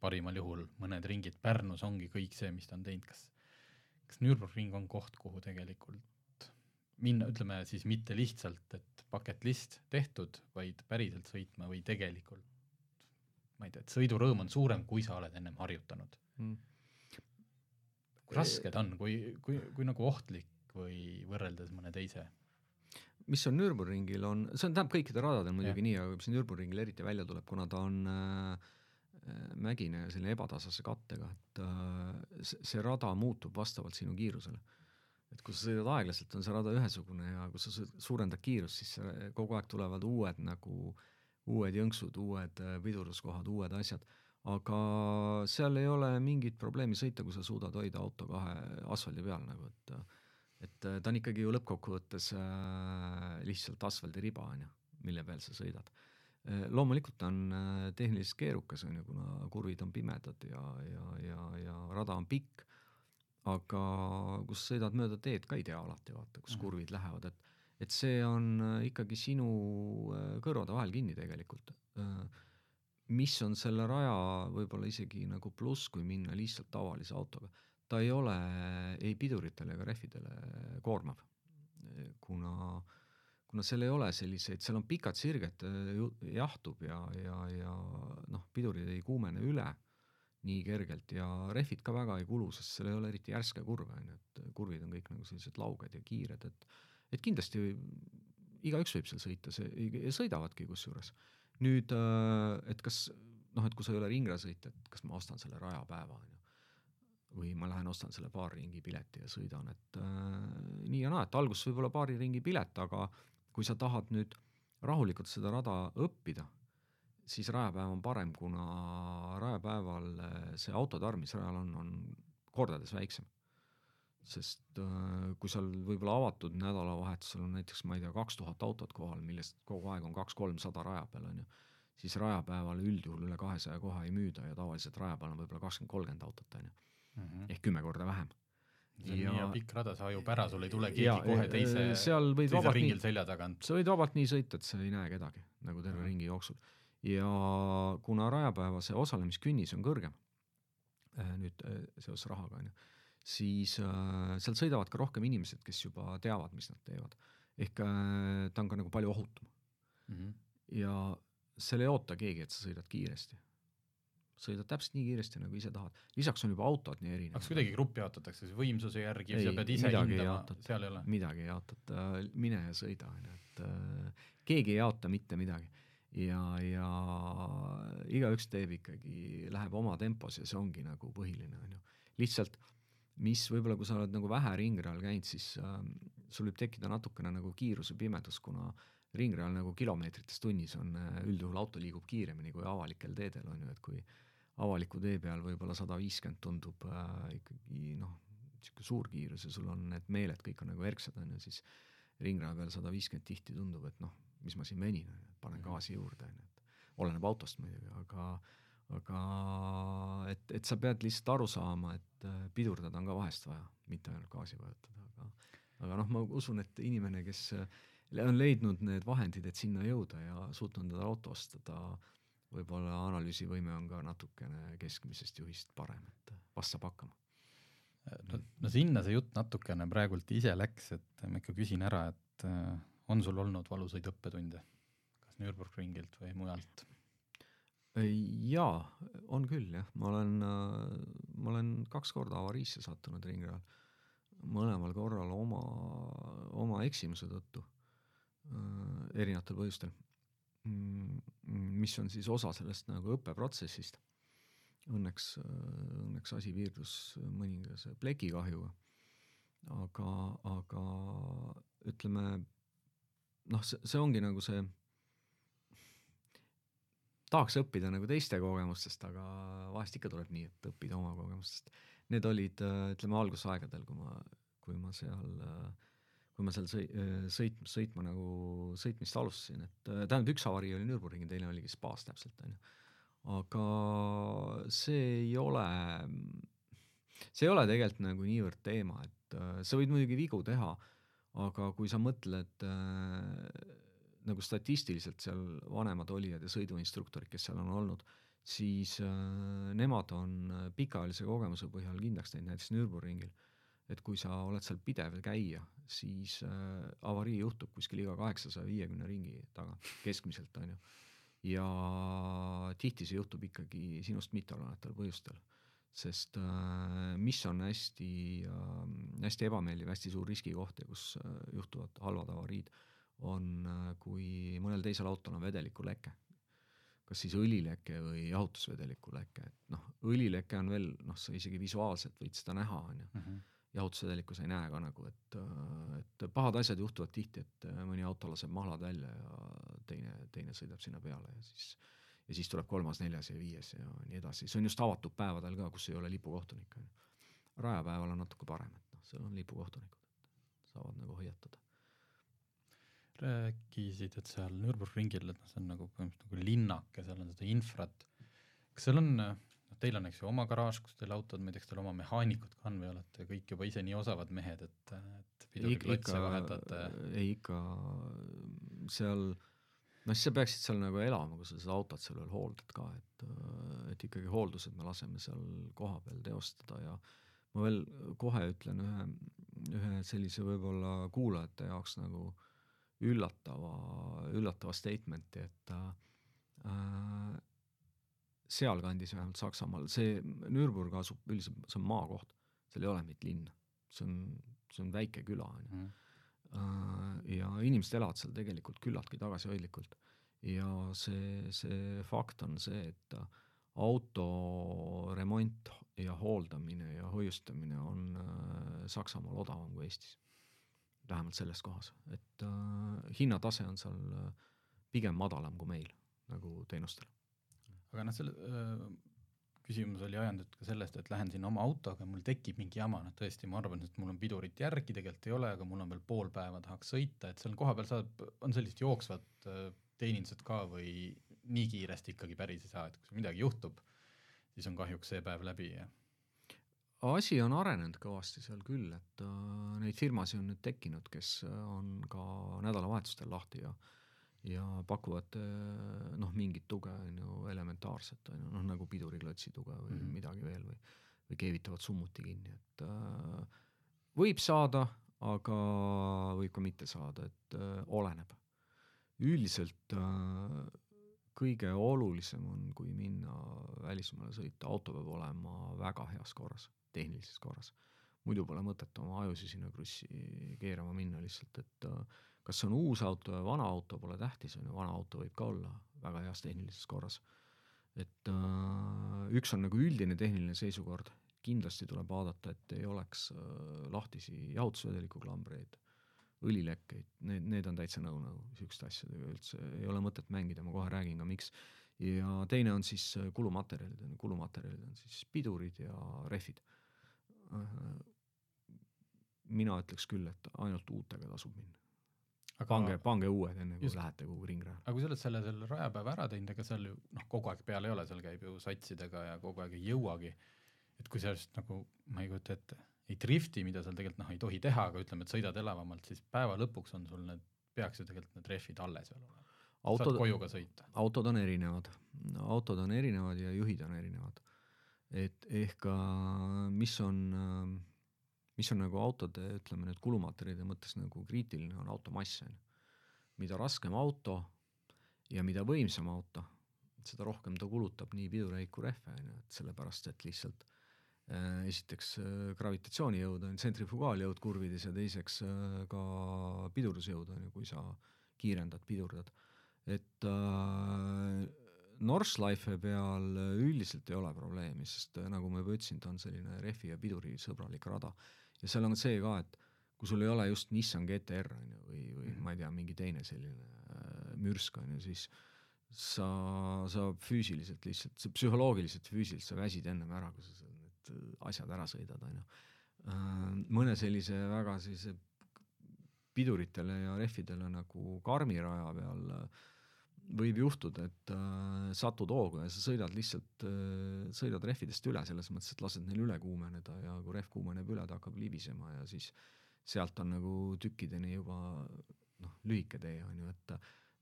parimal juhul mõned ringid Pärnus ongi kõik see, mis ta on teinud, kas kas Nürburgring on koht, kuhu tegelikult minna, ütleme siis mitte lihtsalt, et bucket list tehtud, vaid päriselt sõitma või tegelikult ma ei tea, et sõidurõõm on suurem, kui sa oled ennem harjutanud. kui raske ta on, kui, kui, kui nagu ohtlik või võrreldes mõne teise mis on Nürburgringil on, see on, tähendab kõikidel radadel muidugi Jah. nii, aga mis Nürburgringil eriti välja tuleb, kuna ta on äh, mägine ja selline ebatasase kattega, et äh, see, rada muutub vastavalt sinu kiirusele. et kui sa sõidad aeglaselt, on see rada ühesugune ja kui sa suurendad kiirust, siis kogu aeg tulevad uued nagu, uued jõnksud, uued äh, pidurduskohad, uued asjad, aga seal ei ole mingit probleemi sõita, kui sa suudad hoida auto kahe asfaldi peal nagu, et äh, et äh, ta on ikkagi ju lõppkokkuvõttes lihtsalt asfaldiriba on ju, mille peal sa sõidad. Loomulikult on tehniliselt keerukas on ju, kuna kurvid on pimedad ja, ja, ja, ja rada on pikk, aga kus sõidad mööda teed ka ei tea alati vaata, kus Mhm. kurvid lähevad, et et see on äh, ikkagi sinu äh, kõrvade vahel kinni tegelikult. Äh, mis on selle raja võib-olla isegi nagu pluss, kui minna lihtsalt tavalise autoga, ta ei ole ei piduritele ega rehvidele koormav, kuna, kuna seal ei ole selliseid, seal on pikad sirged, jahtub ja, ja, ja noh, pidurid ei kuumene üle nii kergelt ja rehvid ka väga ei kulu, sest seal ei ole eriti järske kurve on ju, et kurvid on kõik nagu sellised lauged ja kiired, et et kindlasti igaüks võib seal sõita, see ja sõidavadki kusjuures. nüüd, et kas noh, et kui sa ei ole ringrasõitja, et kas ma ostan selle rajapäeva on ju, või ma lähen ostan selle paariringi pileti ja sõidan, et äh, nii ja naa, et alguses võib olla paariringi pilet, aga kui sa tahad nüüd rahulikult seda rada õppida, siis rajapäev on parem, kuna rajapäeval äh, see autode arv, mis rajal on, on kordades väiksem. Sest äh, kui seal võib-olla avatud nädalavahetusel on näiteks, ma ei tea, kaks tuhat autot kohal, millest kogu aeg on kaks-kolmsada raja peal, on ju, siis rajapäeval üldjuhul üle kahesaja koha ei müüda ja tavaliselt rajapäeval on võib-olla kakskümmend, kolmkümmend autot, on ju, mm. -hmm. ehk kümme korda vähem. see on Ja- nii pikk rada, sa hajub ära, sul ei tule keegi ja kohe teise, seal võid teise vabalt nii ringil, selja tagant. sa võid vabalt nii sõita, et sa ei näe kedagi nagu terve Mhm. ringi jooksul. ja kuna rajapäevase osalemiskünnis on kõrgem, nüüd äh, seoses rahaga on ju, siis äh, seal sõidavad ka rohkem inimesed, kes juba teavad, mis nad teevad. ehk äh, ta on ka nagu palju ohutum Mhm. ja seal ei oota keegi, et sa sõidad kiiresti. sõidad täpselt nii kiiresti, nagu ise tahad. lisaks on juba autod nii erinevad. kas kuidagi gruppi jaotatakse siis võimsuse järgi Ei, sa pead ise hindama seal ei ole? midagi ei jaotata, mine ja sõida, on ju, et äh, keegi ei jaota mitte midagi. ja, ja igaüks teeb ikkagi, läheb oma tempos ja see ongi nagu põhiline, on ju. lihtsalt, mis võib-olla, kui sa oled nagu vähe ringrajal käinud, siis äh, sul võib tekkida natukene nagu kiirusepimedus, kuna ringrajal nagu kilomeetrites tunnis on äh, üldjuhul auto liigub kiiremini kui avalikel teedel on ju, et kui avaliku tee peal võib-olla sada viiskümmend tundub äh, ikkagi noh, niisugune suur kiirus ja sul on need meeled kõik on nagu erksad on ju, siis ringraja peal sada viiskümmend tihti tundub, et noh, mis ma siin venin, panen gaasi juurde, on ju, et oleneb autost muidugi, aga aga et, et sa pead lihtsalt aru saama, et äh, pidurdada on ka vahest vaja, mitte ainult gaasi vajutada, aga aga noh, ma usun, et inimene, kes äh, on leidnud need vahendid, et sinna jõuda ja suutnud endale auto osta, ta võib-olla analüüsivõime on ka natukene keskmisest juhist parem, et vast saab hakkama. no, no sinna see jutt natukene praegult ise läks, et ma ikka küsin ära, et äh, on sul olnud valusaid õppetunde, kas Nürburgringilt või mujalt? jaa, on küll jah, ma olen, ma olen kaks korda avariisse sattunud ringrajal, mõlemal korral oma, oma eksimuse tõttu, erinevatel põhjustel, mis on siis osa sellest nagu õppeprotsessist. Õnneks, õnneks asi piirdus mõningase plekikahjuga, aga, aga ütleme noh, see, see ongi nagu see tahaks õppida nagu teiste kogemustest, aga vahest ikka tuleb nii, et õppida oma kogemustest. Need olid, ütleme algusaegadel, kui ma, kui ma seal, kui ma seal sõi-, sõit-, sõitma nagu, sõitmist alustasin, et tähendab, üks avarii oli Nürburgringil, teine oligi Spaas täpselt, on ju. aga see ei ole, see ei ole tegelikult nagu niivõrd teema, et äh, sa võid muidugi vigu teha, aga kui sa mõtled äh, nagu statistiliselt seal vanemad olijad ja sõiduinstruktorid, kes seal on olnud, siis äh, nemad on äh, pikaajalise kogemuse põhjal kindlaks teinud näiteks Nürburgringil, et kui sa oled seal pidev käija, siis äh, avarii juhtub kuskil iga kaheksasaja viiekümne ringi taga keskmiselt, on ju. ja tihti see juhtub ikkagi sinust mitteolenevatel põhjustel, sest äh, mis on hästi äh,, hästi ebameeldiv, hästi suur riskikoht ja kus äh, juhtuvad halvad avariid, on, kui mõnel teisel autol on vedelikuleke. kas siis õlileke või jahutusvedeliku leke, et noh, õlileke on veel noh, sa isegi visuaalselt võid seda näha, on ju, jahutusvedelikku sa ei näe ka nagu, et, et pahad asjad juhtuvad tihti, et mõni auto laseb mahlad välja ja teine, teine sõidab sinna peale ja siis ja siis tuleb kolmas, neljas ja viies ja nii edasi, see on just avatud päevadel ka, kus ei ole lipukohtunikke, rajapäeval on natuke parem, et noh, seal on lipukohtunikud, saavad nagu hoiatada. rääkisid, et seal Nürburgringil, et noh, see on nagu põhimõtteliselt nagu linnake, seal on seda infrat. kas seal on, noh teil on eks ju oma garaaž, kus teil autod, ma ei tea, kas teil oma mehaanikud ka on või olete kõik juba ise nii osavad mehed, et, et piduriklotse vahetate? ei ikka seal, noh siis sa peaksid seal nagu elama, kui sa seda autot seal veel hooldad ka, et, et ikkagi hooldused me laseme seal kohapeal teostada ja ma veel kohe ütlen ühe, ühe sellise võib-olla kuulajate jaoks nagu üllatava, üllatava statement'i, et äh, sealkandis vähemalt Saksamaal, see Nürburg asub üldiselt, see on maakoht, seal ei ole mingit linna, see on, see on väike küla, on ju. Äh, ja inimesed elavad seal tegelikult küllaltki tagasihoidlikult ja see, see fakt on see, et auto remont ja hooldamine ja hoiustamine on äh, Saksamaal odavam kui Eestis. Vähemalt selles kohas, et äh, hinnatase on seal äh, pigem madalam kui meil nagu teenustel. aga noh, selle öö, küsimus oli ajendatud ka sellest, et lähen sinna oma autoga mul tekib mingi jama, noh tõesti, ma arvan, et mul on pidurit järgi tegelikult ei ole, aga mul on veel pool päeva tahaks sõita, et seal kohapeal saab, on sellist jooksvat öö, teenindused ka või nii kiiresti ikkagi päris ei saa, et kui midagi juhtub, siis on kahjuks see päev läbi ja asi on arenenud kõvasti seal küll, et äh, neid firmasid on nüüd tekkinud, kes äh, on ka nädalavahetustel lahti ja ja pakuvad äh, noh, mingit tuge, on ju, elementaarset, on ju, noh nagu piduriklotsi tuge või mm -hmm. midagi veel või või keevitavad summuti kinni, et võib saada, aga võib ka mitte saada, et oleneb. üldiselt kõige olulisem on, kui minna välismaale sõita, auto peab olema väga heas korras tehnilises korras. muidu pole mõtet oma ajusid sinna krussi keerama minna lihtsalt, et äh, kas see on uus auto või vana auto, pole tähtis, on ju, vana auto võib ka olla väga heas tehnilises korras. et äh, üks on nagu üldine tehniline seisukord, kindlasti tuleb vaadata, et ei oleks äh, lahtisi jahutusvedeliku klambreid, õlilekkeid, need, need on täitsa no-no, niisuguste asjadega üldse ei ole mõtet mängida, ma kohe räägin ka, miks. ja teine on siis kulumaterjalid, on ju, kulumaterjalid on siis pidurid ja rehvid mina ütleks küll, et ainult uutega tasub minna. pange, pange uued, enne kui just, lähete kuhugi ringrajale. aga kui sa oled selle, selle rajapäeva ära teinud, ega seal ju noh, kogu aeg peal ei ole, seal käib ju satsidega ja kogu aeg ei jõuagi. et kui sellest nagu, ma ei kujuta ette, ei drifti, mida seal tegelikult noh, ei tohi teha, aga ütleme, et sõidad elavamalt, siis päeva lõpuks on sul need, peaks ju tegelikult need rehvid alles veel olema. autod, koju ka sõita. autod on erinevad, autod on erinevad ja juhid on erinevad et ehk mis on, mis on nagu autode, ütleme nüüd kulumaterjalide mõttes nagu kriitiline, on auto mass, on ju. mida raskem auto ja mida võimsam auto, seda rohkem ta kulutab nii pidureid kui rehve, on ju, et sellepärast, et lihtsalt äh, esiteks äh, gravitatsioonijõud on tsentrifugaaljõud kurvides ja teiseks äh, ka pidurdusjõud on ju, kui sa kiirendad, pidurdad. et äh, Northlife peal üldiselt ei ole probleemi, sest äh, nagu ma juba ütlesin, ta on selline rehvi ja piduri sõbralik rada. ja seal on see ka, et kui sul ei ole just Nissan GTR on ju, või, või mm. ma ei tea, mingi teine selline äh, mürsk on ju, siis sa, sa füüsiliselt lihtsalt, sa psühholoogiliselt, füüsiliselt sa väsid ennem ära, kui sa need äh, asjad ära sõidad, on ju. Äh, mõne sellise väga sellise piduritele ja rehvidele nagu karmi raja peal äh, võib juhtuda, et äh, satud hoogu ja sa sõidad lihtsalt äh,, sõidad rehvidest üle, selles mõttes, et lased neil üle kuumeneda ja kui rehv kuumeneb üle, ta hakkab libisema ja siis sealt on nagu tükkideni juba noh, lühike tee on ju, et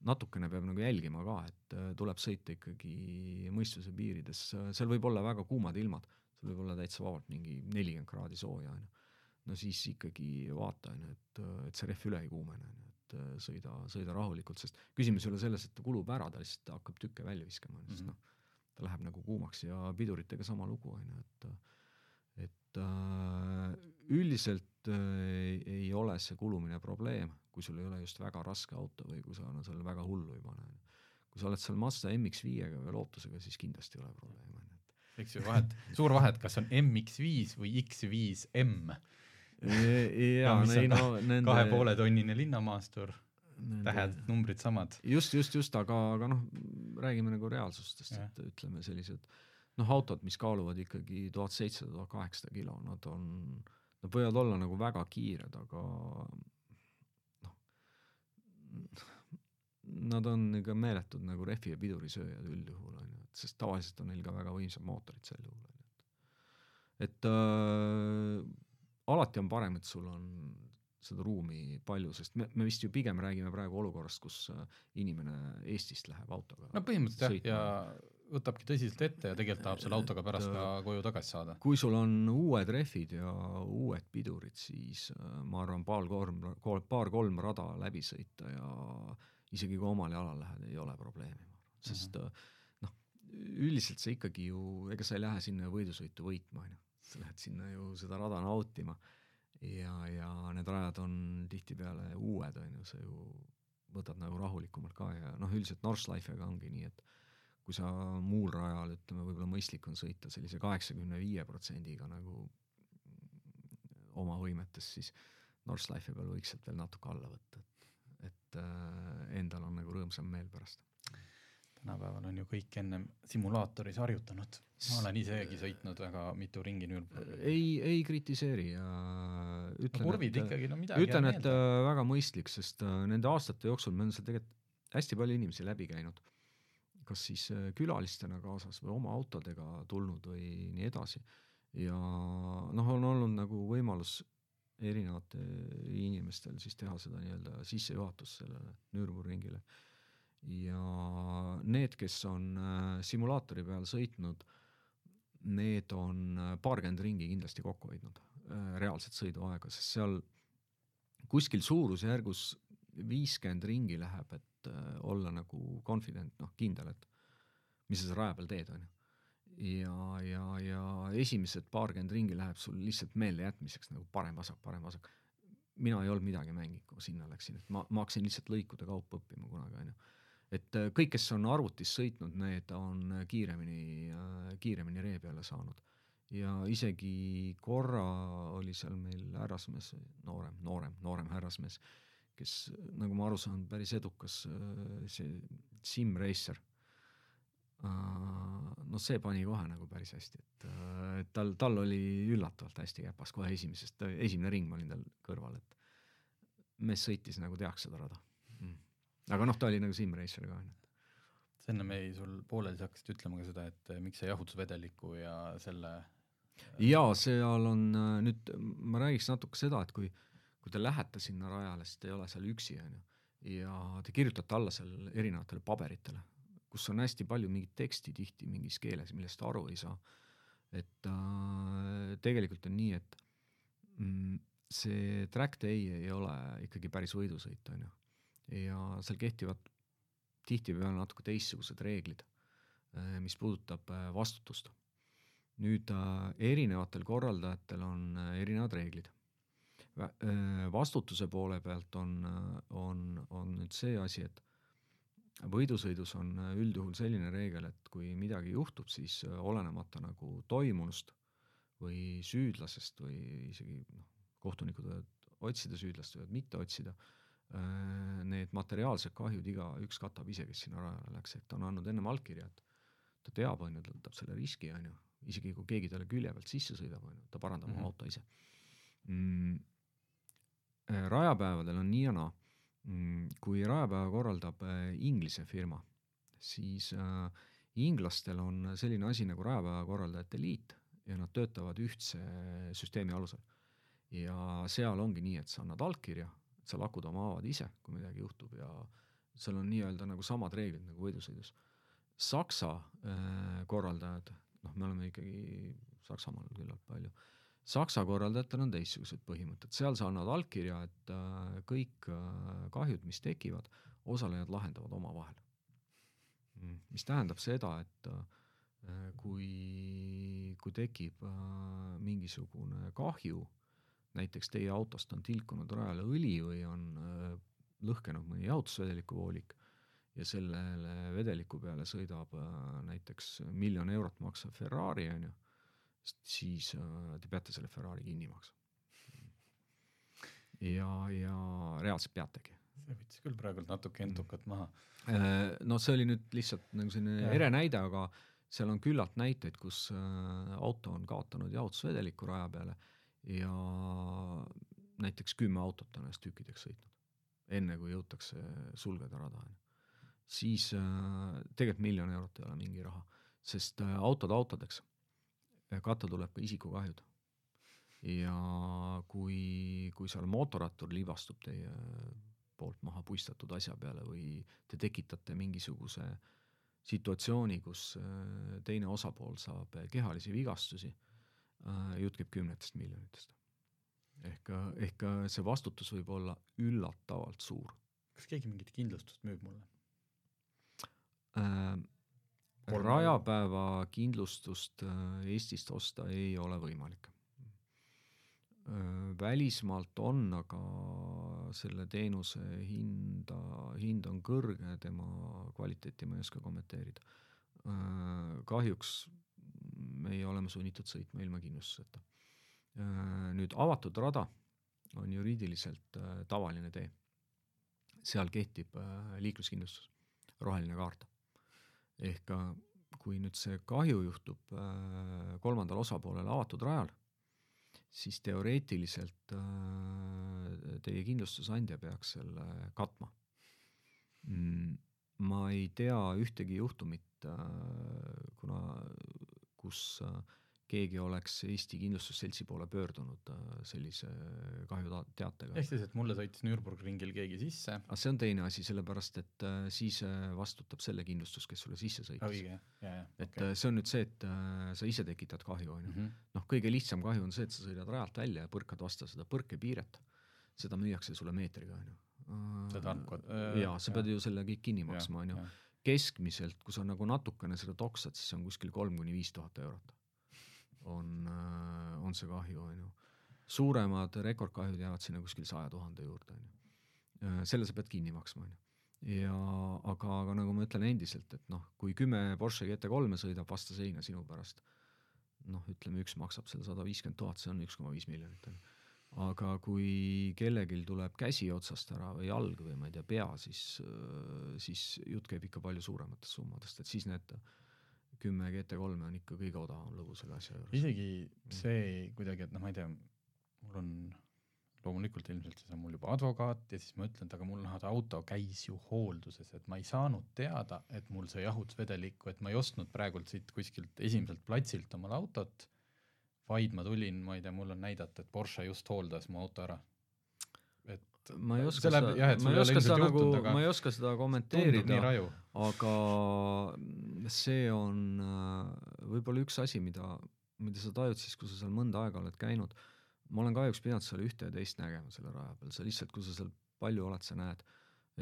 natukene peab nagu jälgima ka, et äh, tuleb sõita ikkagi mõistuse piirides, seal võib olla väga kuumad ilmad, seal võib olla täitsa vabalt mingi nelikümmend kraadi sooja on ju. no siis ikkagi vaata on ju, et, et see rehv üle ei kuumene on ju et äh, sõida, sõida rahulikult, sest küsimus ei ole selles, et ta kulub ära, ta lihtsalt hakkab tükke välja viskama, sest mm -hmm. noh, ta läheb nagu kuumaks ja piduritega sama lugu, on ju, et et äh, üldiselt äh, ei ole see kulumine probleem, kui sul ei ole just väga raske auto või kui sa no, seal väga hullu ei pane. kui sa oled seal Mazda MX-5-ga või Lotusega, siis kindlasti ei ole probleemi, on ju, et eks ju vahet, suur vahet, kas on MX5 või X5M jaa, ei no nende kahe poole tonnine linnamaastur, tähed, numbrid samad. just, just, just, aga, aga noh, räägime nagu reaalsustest, et ütleme sellised noh, autod, mis kaaluvad ikkagi tuhat seitsesada, tuhat kaheksasada kilo, nad on, nad võivad olla nagu väga kiired, aga noh, nad on ikka meeletud nagu rehvi ja pidurisööjad üldjuhul on ju, et sest tavaliselt on neil ka väga võimsad mootorid sel juhul on ju, et et äh, alati on parem, et sul on seda ruumi palju, sest me, me vist ju pigem räägime praegu olukorrast, kus äh, inimene Eestist läheb autoga no põhimõtteliselt jah, ja võtabki tõsiselt ette ja tegelikult tahab selle autoga pärast ka koju tagasi saada. kui sul on uued rehvid ja uued pidurid, siis äh, ma arvan, paar-kolm, paar-kolm rada läbi sõita ja isegi kui omal jalal lähed, ei ole probleemi, ma arvan, sest mm -hmm. noh, üldiselt sa ikkagi ju, ega sa ei lähe sinna võidusõitu võitma, on ju sa lähed sinna ju seda rada nautima. Ja, ja need rajad on tihtipeale uued, on ju, sa ju võtad nagu rahulikumalt ka ja noh, üldiselt Northlifiga ongi nii, et kui sa muul rajal, ütleme, võib-olla mõistlik on sõita sellise kaheksakümne viie protsendiga nagu oma võimetes, siis Northlifi peal võiks sealt veel natuke alla võtta, et, et äh, endal on nagu rõõmsam meel pärast tänapäeval on ju kõik ennem simulaatoris harjutanud. ma olen isegi sõitnud väga mitu ringi Nürburgris. ei, ei kritiseeri ja ütlen no,, et ikkagi, no ütlen, et meelde. Äh, väga mõistlik, sest äh, nende aastate jooksul meil on seal tegelikult hästi palju inimesi läbi käinud, kas siis äh, külalistena kaasas või oma autodega tulnud või nii edasi. ja noh, on olnud nagu võimalus erinevatel inimestel siis teha seda nii-öelda sissejuhatust sellele Nürburgringile. Ja need, kes on äh, simulaatori peal sõitnud, need on äh, paarkümmend ringi kindlasti kokku hoidnud, äh, reaalset sõiduaega, sest seal kuskil suurusjärgus viiskümmend ringi läheb, et olla nagu confident, noh, kindel, et mis sa seal raja peal teed, on ju ja, ja, ja esimesed paarkümmend ringi läheb sul lihtsalt meeldejätmiseks nagu parem-vasak, parem-vasak. mina ei olnud midagi mänginud, kui ma sinna läksin, et ma, ma hakkasin lihtsalt lõikude kaupa õppima kunagi, on ju. Et äh, kõik, kes on arvutis sõitnud, need on kiiremini, äh, kiiremini ree peale saanud. ja isegi korra oli seal meil härrasmees, noorem, noorem, noorem härrasmees, kes, nagu ma aru saan, päris edukas äh, see sim racer no see pani kohe nagu päris hästi, et, tal, tal oli üllatavalt hästi käpas kohe esimesest, esimene ring ma olin tal kõrval, et mees sõitis nagu teaks seda rada. Aga noh, ta oli nagu simracer ka, onju sa ennem jäi sul pooleli, sa hakkasid ütlema ka seda, et miks see jahutusvedeliku ja selle jaa, seal on nüüd, ma räägiks natuke seda, et kui, kui te lähete sinna rajale, siis te ei ole seal üksi, on ju, ja te kirjutate alla seal erinevatele paberitele, kus on hästi palju mingit teksti tihti mingis keeles, millest aru ei saa. et äh, tegelikult on nii, et mm, see track day ei ole ikkagi päris võidusõit, on ju. Ja seal kehtivad tihtipeale natuke teistsugused reeglid, äh, mis puudutab äh, vastutust. nüüd äh, erinevatel korraldajatel on erinevad reeglid vastutuse poole pealt on, on, on nüüd see asi, et võidusõidus on üldjuhul selline reegel, et kui midagi juhtub, siis olenemata nagu toimunust või süüdlasest või isegi noh, kohtunikud võivad otsida süüdlast, võivad mitte otsida, äh, need materiaalsed kahjud igaüks katab ise, kes sinna rajale läks, et ta on andnud ennem allkirja, et ta teab, on ju, ta võtab selle riski, on ju, isegi kui keegi talle külje pealt sisse sõidab, on ju, ta parandab oma mm -hmm. auto ise mm,. rajapäevadel on nii ja naa Mm, kui rajapäeva korraldab äh, Inglise firma, siis äh, inglastel on selline asi nagu rajapäeva korraldajate liit ja nad töötavad ühtse süsteemi alusel. ja seal ongi nii, et sa annad allkirja, et sa lakud oma haavad ise, kui midagi juhtub ja seal on nii-öelda nagu samad reeglid nagu võidusõidus. Saksa äh, korraldajad, noh, me oleme ikkagi Saksamaal küllalt palju äh,, Saksa korraldajatel on teistsugused põhimõtted, seal sa annad allkirja, et äh, kõik äh, kahjud, mis tekivad, osalejad lahendavad omavahel. Mm, mis tähendab seda, et äh, kui, kui tekib mingisugune kahju, näiteks teie autost on tilkunud rajale õli või on lõhkenud mõni jahutusvedeliku voolik ja sellele vedeliku peale sõidab näiteks miljon eurot maksev Ferrari, on ju siis äh, te peate selle Ferrari kinni maksma. ja, ja reaalselt peategi. see võttis küll praegult natuke entukat maha. Äh, no see oli nüüd lihtsalt nagu selline ere näide, aga seal on küllalt näiteid, kus äh, auto on kaotanud jahutusvedeliku raja peale ja näiteks kümme autot on ennast tükkideks sõitnud, enne kui jõutakse sulgeda rada, on ju. siis tegelikult miljon eurot ei ole mingi raha, sest autod autodeks katta tuleb ka isikukahjud. ja kui, kui seal mootorrattur libastub teie poolt maha puistatud asja peale või te tekitate mingisuguse situatsiooni, kus äh, teine osapool saab kehalisi vigastusi, äh, jutt käib kümnetest miljonitest. ehk, ehk see vastutus võib olla üllatavalt suur. kas keegi mingit kindlustust müüb mulle äh,? rajapäeva kindlustust äh, Eestist osta ei ole võimalik. Äh, välismaalt on, aga selle teenuse hinda, hind on kõrge, tema kvaliteeti ma ei oska kommenteerida. Äh, kahjuks meie oleme sunnitud sõitma ilma kindlustuseta. nüüd avatud rada on juriidiliselt tavaline tee. seal kehtib liikluskindlustus, roheline kaart ehk kui nüüd see kahju juhtub äh, kolmandal osapoolel avatud rajal, siis teoreetiliselt äh, teie kindlustusandja peaks selle katma mm,. ma ei tea ühtegi juhtumit, äh, kuna, kus keegi oleks Eesti Kindlustusseltsi poole pöördunud äh, sellise kahjuteatega. ehk siis, et mulle sõitis Nürburgringil keegi sisse. aga see on teine asi, sellepärast et äh, siis äh, vastutab selle kindlustus, kes sulle sisse sõitis. ja. et okay. see on nüüd see, et sa ise tekitad kahju, on ju. Mhm. noh, kõige lihtsam kahju on see, et sa sõidad rajalt välja ja põrkad vastu seda põrkepiiret, seda müüakse sulle meetriga, on ju. seda tarkvat. jaa, sa pead ju selle kõik kinni maksma, on ju. Keskmiselt, kui sa nagu natukene seda toksad, siis on kuskil kolm kuni viis tuhat eurot on, äh, on see kahju, on ju. suuremad rekordkahjud jäävad sinna kuskil saja tuhande juurde, on ju. Äh, selle sa pead kinni maksma, on ju ja aga, aga nagu ma ütlen endiselt, et noh, kui kümme Porsche GT3-e sõidab vastu seina sinu pärast, noh, ütleme üks maksab seal sada viiskümmend tuhat, see on üks koma viis miljonit, on ju. Aga kui kellelgi tuleb käsi otsast ära või jalg või ma ei tea, pea, siis, äh, siis jutt käib ikka palju suurematest summadest, et siis need kümme GT3-e on ikka kõige odavam lõbu selle asja juures. isegi see kuidagi, et noh, ma ei tea, mul on loomulikult ilmselt siis on mul juba advokaat ja siis ma ütlen, et aga mul noh, auto käis ju hoolduses, et ma ei saanud teada, et mul see jahutusvedelikku, et ma ei ostnud praegult siit kuskilt esimeselt platsilt omale autot, vaid ma tulin, ma ei tea, mul on näidata, et Porsche just hooldas mu auto ära. Ma ei oska seda, ma ei oska seda nagu, ma ei oska seda kommenteerida, aga see on äh, võib-olla üks asi, mida, mida sa tajud siis, kui sa seal mõnda aega oled käinud. ma olen kahjuks pidanud seal ühte ja teist nägema selle raja peal, sa lihtsalt, kui sa seal palju oled, sa näed,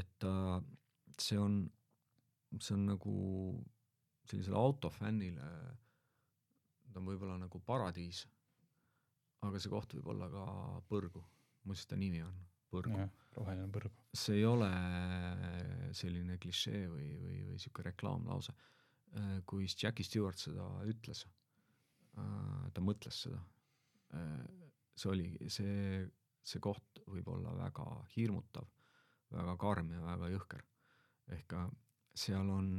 et äh, see on, see on nagu sellisele autofännile, ta on võib-olla nagu paradiis, aga see koht võib olla ka põrgu, mis ta nimi on põrgu. roheline põrgu. see ei ole selline klišee või, või, või sihuke reklaamlause. Kui Jackie Stewart seda ütles, ta mõtles seda. See oli, see, see koht võib olla väga hirmutav, väga karm ja väga jõhker. ehk seal on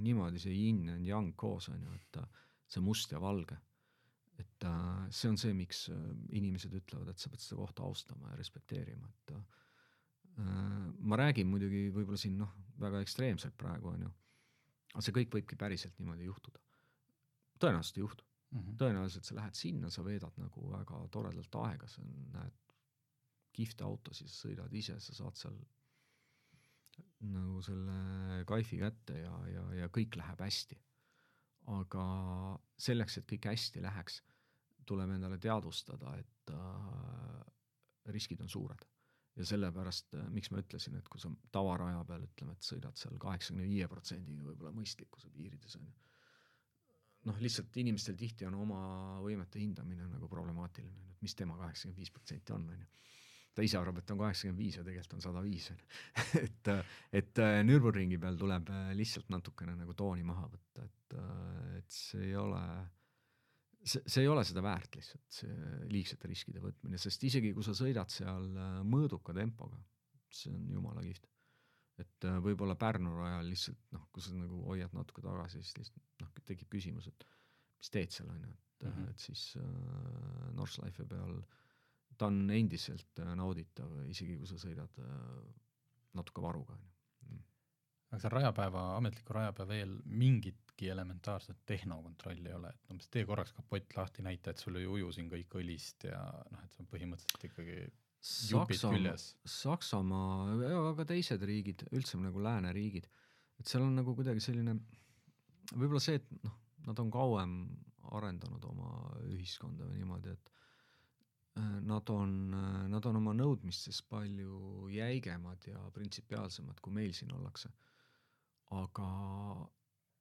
niimoodi see yin and yang koos, on ju, et see must ja valge et äh, see on see, miks äh, inimesed ütlevad, et sa pead seda kohta austama ja respekteerima, et äh, ma räägin muidugi võib-olla siin noh, väga ekstreemselt praegu on ju, aga see kõik võibki päriselt niimoodi juhtuda. tõenäoliselt ei juhtu mm. -hmm. tõenäoliselt sa lähed sinna, sa veedad nagu väga toredalt aega, sa näed kihvte autosid, sa sõidad ise, sa saad seal nagu selle kaifi kätte ja, ja, ja kõik läheb hästi aga selleks, et kõik hästi läheks, tuleb endale teadvustada, et äh, riskid on suured. ja sellepärast äh,, miks ma ütlesin, et kui sa tavaraja peal ütleme, et sõidad seal kaheksakümne viie protsendiga võib-olla mõistlikkuse piirides on ju, noh, lihtsalt inimestel tihti on oma võimete hindamine nagu problemaatiline, et mis tema kaheksakümmend viis protsenti on, on ju ta ise arvab, et on kaheksakümmend viis ja tegelikult on sada viis, on ju. et, et äh, Nürburgringi peal tuleb äh, lihtsalt natukene nagu tooni maha võtta, et, äh, et see ei ole, see, see ei ole seda väärt lihtsalt, see liigsete riskide võtmine, sest isegi kui sa sõidad seal mõõduka tempoga, see on jumala kihvt. et võib-olla Pärnu rajal lihtsalt noh, kui sa nagu hoiad natuke tagasi, siis lihtsalt noh, tekib küsimus, et mis teed seal, on ju, et mm, -hmm. et siis äh, Northlife peal äh, ta on endiselt äh, nauditav, isegi kui sa sõidad äh, natuke varuga, on ju. Mm. aga seal rajapäeva, ametliku rajapäeva eel mingitki elementaarset tehnokontrolli ei ole, et umbes tee korraks kapott lahti, näita, et sul ei uju siin kõik õlist ja noh, et see on põhimõtteliselt ikkagi Saksamaa, Saksamaa ja ka teised riigid, üldse nagu lääneriigid, et seal on nagu kuidagi selline, võib-olla see, et noh, nad on kauem arendanud oma ühiskonda või niimoodi, et nad on, äh, nad on oma nõudmistes palju jäigemad ja printsipiaalsemad, kui meil siin ollakse. aga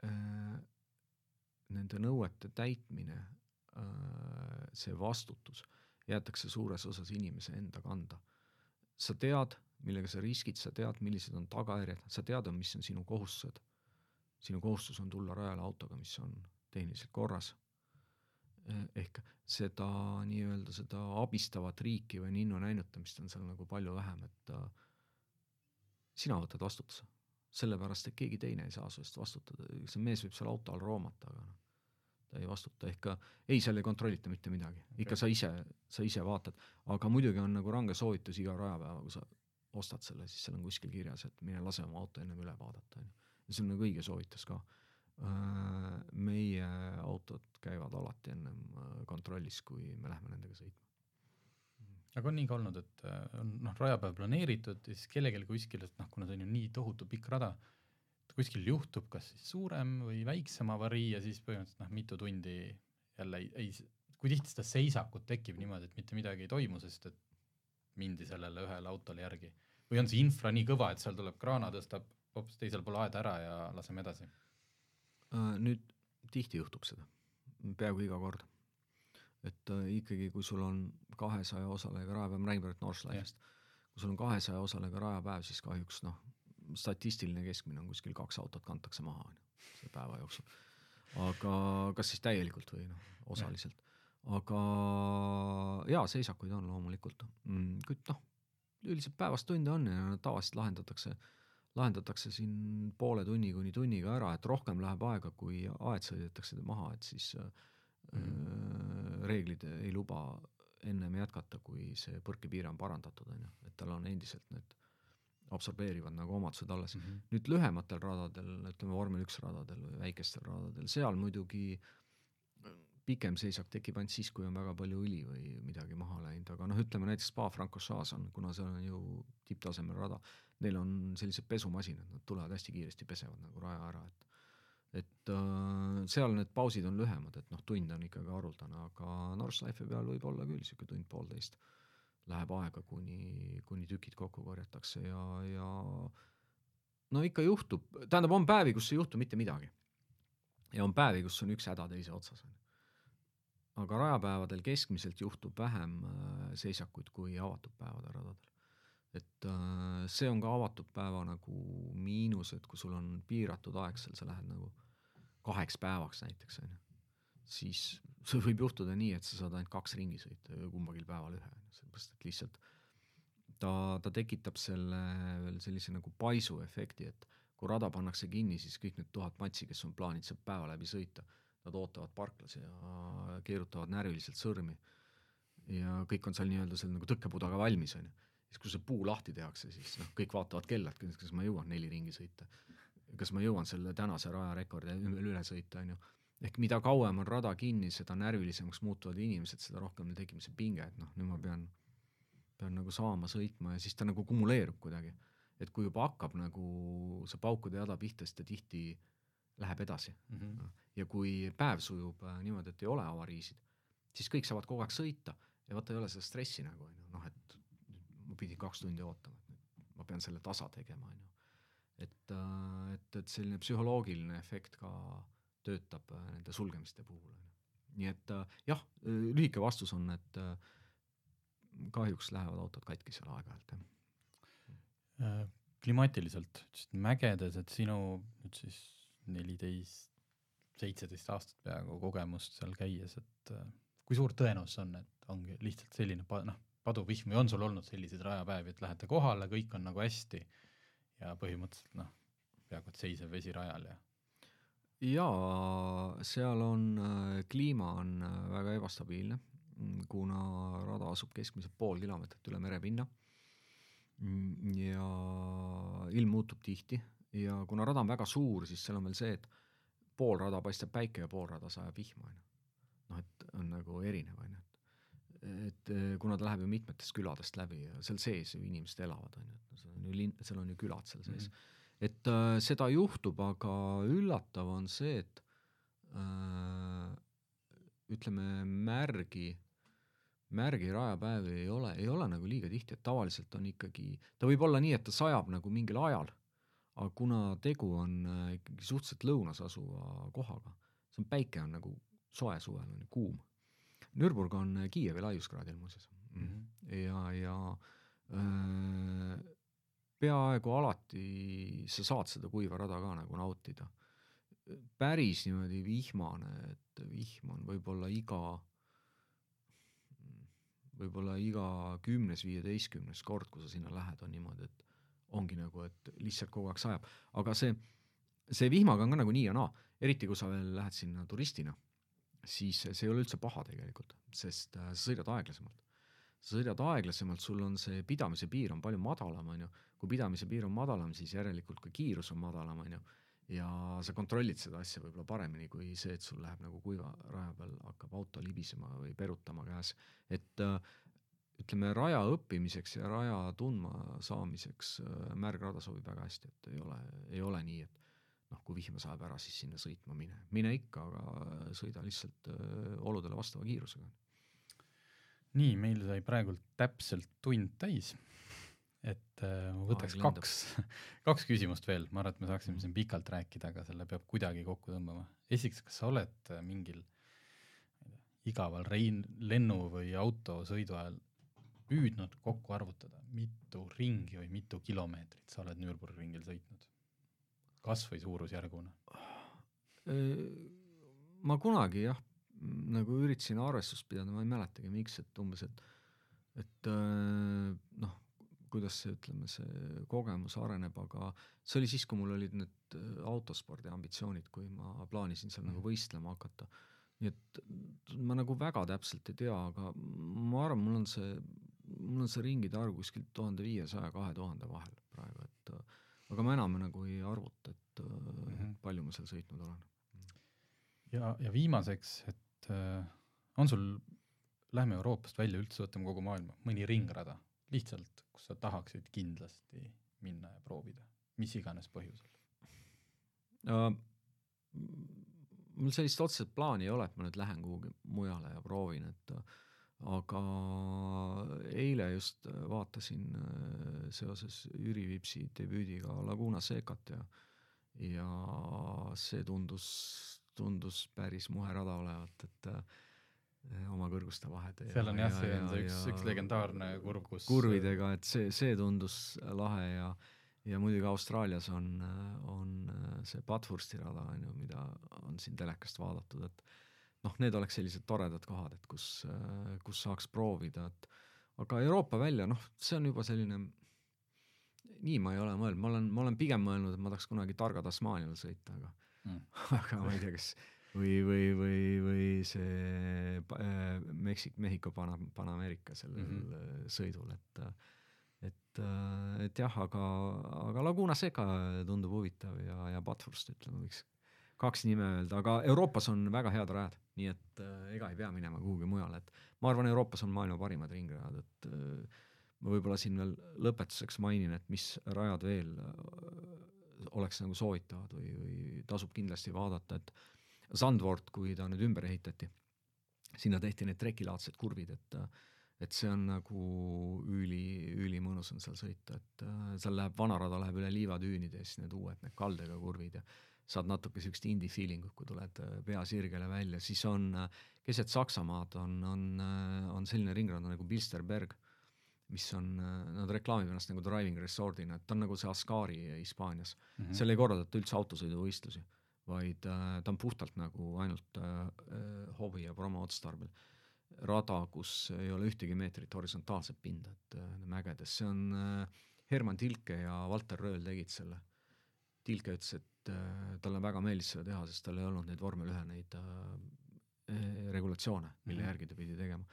äh, nende nõuete täitmine äh,, see vastutus jäetakse suures osas inimese enda kanda. sa tead, millega sa riskid, sa tead, millised on tagajärjed, sa tead, mis on sinu kohustused. sinu kohustus on tulla rajale autoga, mis on tehniliselt korras ehk seda nii-öelda seda abistavat riiki või ninnu näinutamist on seal nagu palju vähem, et äh, sina võtad vastutuse. sellepärast, et keegi teine ei saa su eest vastutada, see mees võib seal auto all roomata, aga noh, ta ei vastuta, ehk ei, seal ei kontrollita mitte midagi okay., ikka sa ise, sa ise vaatad, aga muidugi on nagu range soovitus iga rajapäeva, kui sa ostad selle, siis seal on kuskil kirjas, et mine lase oma auto ennem üle vaadata, on ju. ja see on nagu õige soovitus ka meie autod käivad alati ennem kontrollis, kui me läheme nendega sõitma. aga on nii ka olnud, et on noh, rajapäev planeeritud ja siis kellelgi kuskil, et noh, kuna see on ju nii tohutu pikk rada, kuskil juhtub kas siis suurem või väiksem avarii ja siis põhimõtteliselt noh, mitu tundi jälle ei, ei, kui tihti seda seisakut tekib niimoodi, et mitte midagi ei toimu, sest et mindi sellele ühele autole järgi või on see infra nii kõva, et seal tuleb kraana, tõstab hoopis teisel pool aeda ära ja laseme edasi? Äh, nüüd tihti juhtub seda, peaaegu iga kord. et äh, ikkagi, kui sul on kahesaja osalega rajapäev, ma räägin praegu Northline'ist, kui sul on kahesaja osalega rajapäev, siis kahjuks noh, statistiline keskmine on kuskil kaks autot kantakse maha, on ju, selle päeva jooksul. aga kas siis täielikult või noh, osaliselt. Aga jaa, seisakuid on loomulikult. Mm,, kuid noh, üldiselt päevast tunde on ja tavaliselt lahendatakse, lahendatakse siin poole tunni kuni tunniga ära, et rohkem läheb aega, kui aed sõidetakse maha, et siis mm -hmm. reeglid ei luba ennem jätkata, kui see põrkepiire on parandatud, on ju, et tal on endiselt need absorbeerivad nagu omadused alles mm. -hmm. nüüd lühematel radadel, ütleme vormel üks radadel või väikestel radadel, seal muidugi pikem seisak tekib ainult siis, kui on väga palju õli või midagi maha läinud, aga noh, ütleme näiteks Spa-Francorchamps on, kuna seal on ju tipptasemel rada, neil on sellised pesumasinad, nad tulevad hästi kiiresti, pesevad nagu raja ära, et et äh, seal need pausid on lühemad, et noh, tund on ikkagi haruldane, aga Northlife peal võib olla küll niisugune tund-poolteist. Läheb aega, kuni, kuni tükid kokku korjatakse ja, ja no ikka juhtub, tähendab, on päevi, kus ei juhtu mitte midagi. ja on päevi, kus on üks häda teise otsas, on ju aga rajapäevadel keskmiselt juhtub vähem äh, seisakuid kui avatud päevade radadel. et äh, see on ka avatud päeva nagu miinus, et kui sul on piiratud aeg seal, sa lähed nagu kaheks päevaks näiteks, on ju, siis sul võib juhtuda nii, et sa saad ainult kaks ringi sõita kumbagil päeval ühe, sellepärast et lihtsalt ta, ta tekitab selle veel sellise nagu paisuefekti, et kui rada pannakse kinni, siis kõik need tuhat matsi, kes on plaaninud seal päeva läbi sõita, nad ootavad parklas ja keerutavad närviliselt sõrmi. ja kõik on seal nii-öelda seal nagu tõkkepudaga valmis, on ju. siis kui see puu lahti tehakse, siis noh, kõik vaatavad kella, et kas ma jõuan neli ringi sõita. kas ma jõuan selle tänase rajarekordi üle sõita, on ju. ehk mida kauem on rada kinni, seda närvilisemaks muutuvad inimesed, seda rohkem neil tekib see pinge, et noh, nüüd ma pean, pean nagu saama sõitma ja siis ta nagu kumuleerub kuidagi. et kui juba hakkab nagu see paukude jada pihta, siis ta tihti läheb edasi mm. -hmm. ja kui päev sujub äh, niimoodi, et ei ole avariisid, siis kõik saavad kogu aeg sõita ja vaata, ei ole seda stressi nagu on ju, noh et ma pidin kaks tundi ootama, et ma pean selle tasa tegema, on ju. et, äh, et, et selline psühholoogiline efekt ka töötab äh, nende sulgemiste puhul, on ju. nii et jah, lühike vastus on, et kahjuks lähevad autod katki seal aeg-ajalt, jah klimaatiliselt, mägedes, et sinu nüüd siis neliteist, seitseteist aastat peaaegu kogemust seal käies, et äh, kui suur tõenäosus on, et ongi lihtsalt selline pa-, noh, paduvihm või on sul olnud selliseid rajapäevi, et lähete kohale, kõik on nagu hästi ja põhimõtteliselt noh, peaaegu et seisev vesi rajal ja? Jaa, seal on, äh, kliima on äh, väga ebastabiilne, mm, kuna rada asub keskmiselt pool kilomeetrit üle merepinna. Mm, ja ilm muutub tihti, ja kuna rada on väga suur, siis seal on veel see, et pool rada paistab päike ja pool rada sajab vihma, on ju. noh, et on nagu erinev, on ju, et et eh, kuna ta läheb ju mitmetest küladest läbi ja seal sees ju inimesed elavad, on ju, et seal on ju linn, seal on ju külad seal sees mm. -hmm. et äh, seda juhtub, aga üllatav on see, et äh, ütleme, märgi märgi rajapäevi ei ole, ei ole nagu liiga tihti, et tavaliselt on ikkagi, ta võib olla nii, et ta sajab nagu mingil ajal aga kuna tegu on äh, ikkagi suhteliselt lõunas asuva kohaga, see on päike on nagu soe suvel, on ju, kuum. Nürburg on äh, Kiievi laiuskraadil muuseas mm. -hmm. ja, ja äh, peaaegu alati sa saad seda kuiva rada ka nagu nautida. päris niimoodi vihmane, et vihm on võib-olla iga, võib-olla iga kümnes, viieteistkümnes kord, kui sa sinna lähed, on niimoodi, et ongi nagu, et lihtsalt kogu aeg sajab, aga see, see vihmaga on ka nagu nii ja naa, eriti kui sa veel lähed sinna turistina, siis see ei ole üldse paha tegelikult, sest äh, sa sõidad aeglasemalt. sa sõidad aeglasemalt, sul on see pidamise piir on palju madalam, on ju, kui pidamise piir on madalam, siis järelikult ka kiirus on madalam, on ju, ja sa kontrollid seda asja võib-olla paremini kui see, et sul läheb nagu kuiva raja peal hakkab auto libisema või perutama käes, et äh, ütleme, raja õppimiseks ja raja tundma saamiseks äh, märgrada sobib väga hästi, et ei ole, ei ole nii, et noh, kui vihma sajab ära, siis sinna sõitma mine, mine ikka, aga sõida lihtsalt öö, oludele vastava kiirusega. nii, meil sai praegult täpselt tund täis et äh, ma võtaks Aeg kaks, kaks küsimust veel, ma arvan, et me saaksime siin pikalt rääkida, aga selle peab kuidagi kokku tõmbama. esiteks, kas sa oled äh, mingil igaval rein, lennu või autosõidu ajal püüdnud kokku arvutada, mitu ringi või mitu kilomeetrit sa oled Nürburgringil sõitnud? kas või suurusjärguna? Äh, ma kunagi jah, nagu üritasin arvestust pidada, ma ei mäletagi, miks, et umbes, et et äh, noh, kuidas see, ütleme, see kogemus areneb, aga see oli siis, kui mul olid need äh, autospordi ambitsioonid, kui ma plaanisin seal nagu mhm. võistlema hakata. nii et ma nagu väga täpselt ei tea, aga ma arvan, mul on see, mul on see ringide arv kuskil tuhande viiesaja, kahe tuhande vahel praegu, et aga ma enam nagu ei arvuta, et mm -hmm. palju ma seal sõitnud olen. ja, ja viimaseks, et äh, on sul, lähme Euroopast välja, üldse võtame kogu maailma, mõni ringrada, lihtsalt kus sa tahaksid kindlasti minna ja proovida, mis iganes põhjusel uh,? mul sellist otseselt plaani ei ole, et ma nüüd lähen kuhugi mujale ja proovin, et aga eile just vaatasin äh, seoses Jüri Vipsi debüüdiga Laguna Secat ja ja see tundus, tundus päris muhe rada olevat, et äh, oma kõrguste vahed. seal on jah, see on see üks, üks legendaarne kurv, kus kurvidega, et see, see tundus lahe ja ja muidugi Austraalias on, on see Padhursti rada, on ju, mida on siin telekast vaadatud, et noh, need oleks sellised toredad kohad, et kus, kus saaks proovida, et aga Euroopa välja, noh, see on juba selline, nii ma ei ole mõelnud, ma olen, ma olen pigem mõelnud, et ma tahaks kunagi Targa Tasmaanial sõita, aga mm. aga ma ei tea, kas või, või, või, või see äh, Meksik-, Mehhiko Pana-, Panamerika sellel mm -hmm. sõidul, et et, äh, et jah, aga, aga Laguna Seca tundub huvitav ja, ja Bathurst, ütleme, võiks kaks nime öelda, aga Euroopas on väga head rajad, nii et äh, ega ei pea minema kuhugi mujale, et ma arvan, Euroopas on maailma parimad ringrajad, et äh, ma võib-olla siin veel lõpetuseks mainin, et mis rajad veel äh, oleks nagu soovitavad või, või tasub kindlasti vaadata, et äh, Sandvort, kui ta nüüd ümber ehitati, sinna tehti need trekilaadsed kurvid, et et see on nagu üli, ülimõnus on seal sõita, et äh, seal läheb, vanarada läheb üle liivatüünide ja siis need uued, need kaldega kurvid ja saad natuke niisugust indie feeling ut, kui tuled äh, pea sirgele välja, siis on äh, keset Saksamaad on, on, on selline ringrada nagu Bilsterberg, mis on, nad reklaamib ennast nagu driving resort'ina, et ta on nagu see Ascari Hispaanias mm. -hmm. seal ei korraldata üldse autosõiduvõistlusi vaid äh, ta on puhtalt nagu ainult äh, äh, hobi ja promo otstarbel. rada, kus ei ole ühtegi meetrit horisontaalset pinda, et äh, mägedes, see on äh, Herman Tilke ja Valter Rööl tegid selle. Tilke ütles, et äh, talle väga meeldis seda teha, sest tal ei olnud neid vormel ühe neid äh, äh, regulatsioone, mille mm -hmm. järgi ta pidi tegema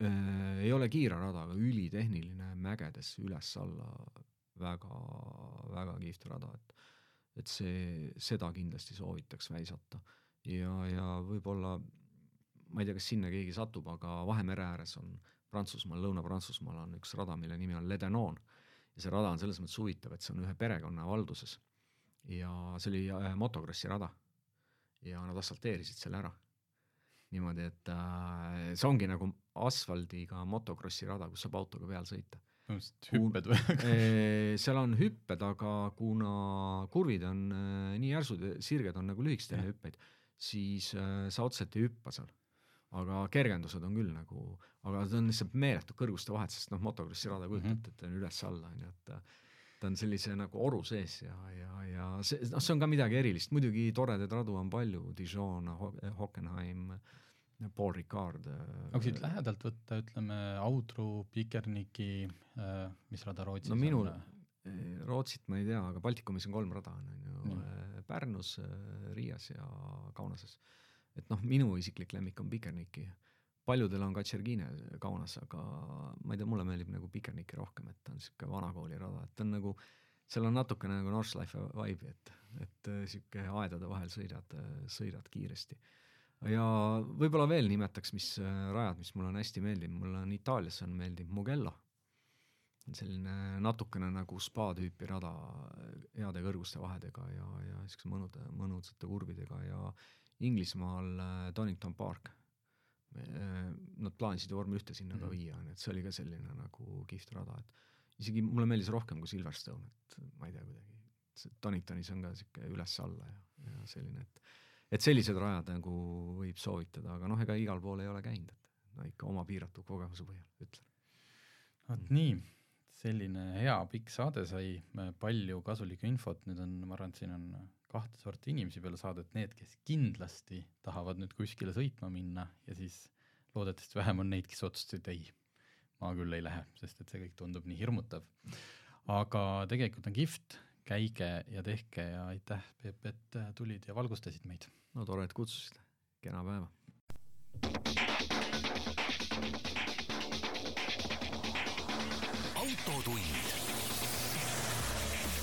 äh,. ei ole kiire rada, aga ülitehniline, mägedes üles-alla väga, väga kihvt rada, et et see, seda kindlasti soovitaks väisata. ja, ja võib-olla, ma ei tea, kas sinna keegi satub, aga Vahemere ääres on Prantsusmaal, Lõuna-Prantsusmaal on üks rada, mille nimi on Le Denon. ja see rada on selles mõttes huvitav, et see on ühe perekonna valduses. Ja see oli äh, motokrossi rada. ja nad asfalteerisid selle ära. niimoodi, et äh, see ongi nagu asfaldiga motokrossi rada, kus saab autoga peal sõita hüpped või seal on hüpped, aga kuna kurvid on äh, nii järsud sirged on nagu lühikesed enne hüppeid, siis äh, sa otseselt ei hüppa seal. aga kergendused on küll nagu, aga ta on lihtsalt meeletud kõrguste vahed, sest noh, motokrossi rada kujutate mm, -hmm. et ta on üles-alla on ju, et ta, on sellise nagu oru sees ja, ja, ja see, noh, see on ka midagi erilist, muidugi toredaid radu on palju, Dijon, Hockenheim äh,, Paul Ricard. Äh, aga siit lähedalt võtta, ütleme, Audru, Pikerniki, äh, mis rada Rootsis no minul, on? Äh, Rootsit ma ei tea, aga Baltikumis on kolm rada, on ju, Pärnus, Riias ja Kaunases. et noh, minu isiklik lemmik on Pikerniki. Paljudel on Katšergine Kaunas, aga ma ei tea, mulle meeldib nagu Pikerniki rohkem, et ta on niisugune vanakooli rada, et ta on nagu seal on natukene nagu Northlife vibe'i, et, et sihuke aedade vahel sõidad, sõidad kiiresti. ja võib-olla veel nimetaks, mis rajad, mis mulle on hästi meeldinud, mulle on Itaalias on meeldinud Mugello. selline natukene nagu spa tüüpi rada heade kõrguste vahedega ja, ja siukse mõnude, mõnusate kurvidega ja Inglismaal Donington Park nad plaanisid ju vormel ühte sinna mm -hmm. ka mhm. viia, nii et see oli ka selline nagu kihvt rada, et isegi mulle meeldis rohkem kui Silverstone, et ma ei tea kuidagi, Doningtonis on ka sihuke üles-alla ja, ja selline, et et sellised rajad nagu võib soovitada, aga noh, ega igal pool ei ole käinud, et no ikka oma piiratud kogemuse põhjal ütlen. vot mm. nii, selline hea pikk saade sai, palju kasulikku infot, nüüd on, ma arvan, et siin on kahte sorti inimesi peale saadet, need, kes kindlasti tahavad nüüd kuskile sõitma minna ja siis loodetavasti vähem on neid, kes otsustasid ei, ma küll ei lähe, sest et see kõik tundub nii hirmutav. aga tegelikult on kihvt, käige ja tehke ja aitäh, Peep, et tulid ja valgustasid meid. no tore, et kutsusid, kena päeva. autotund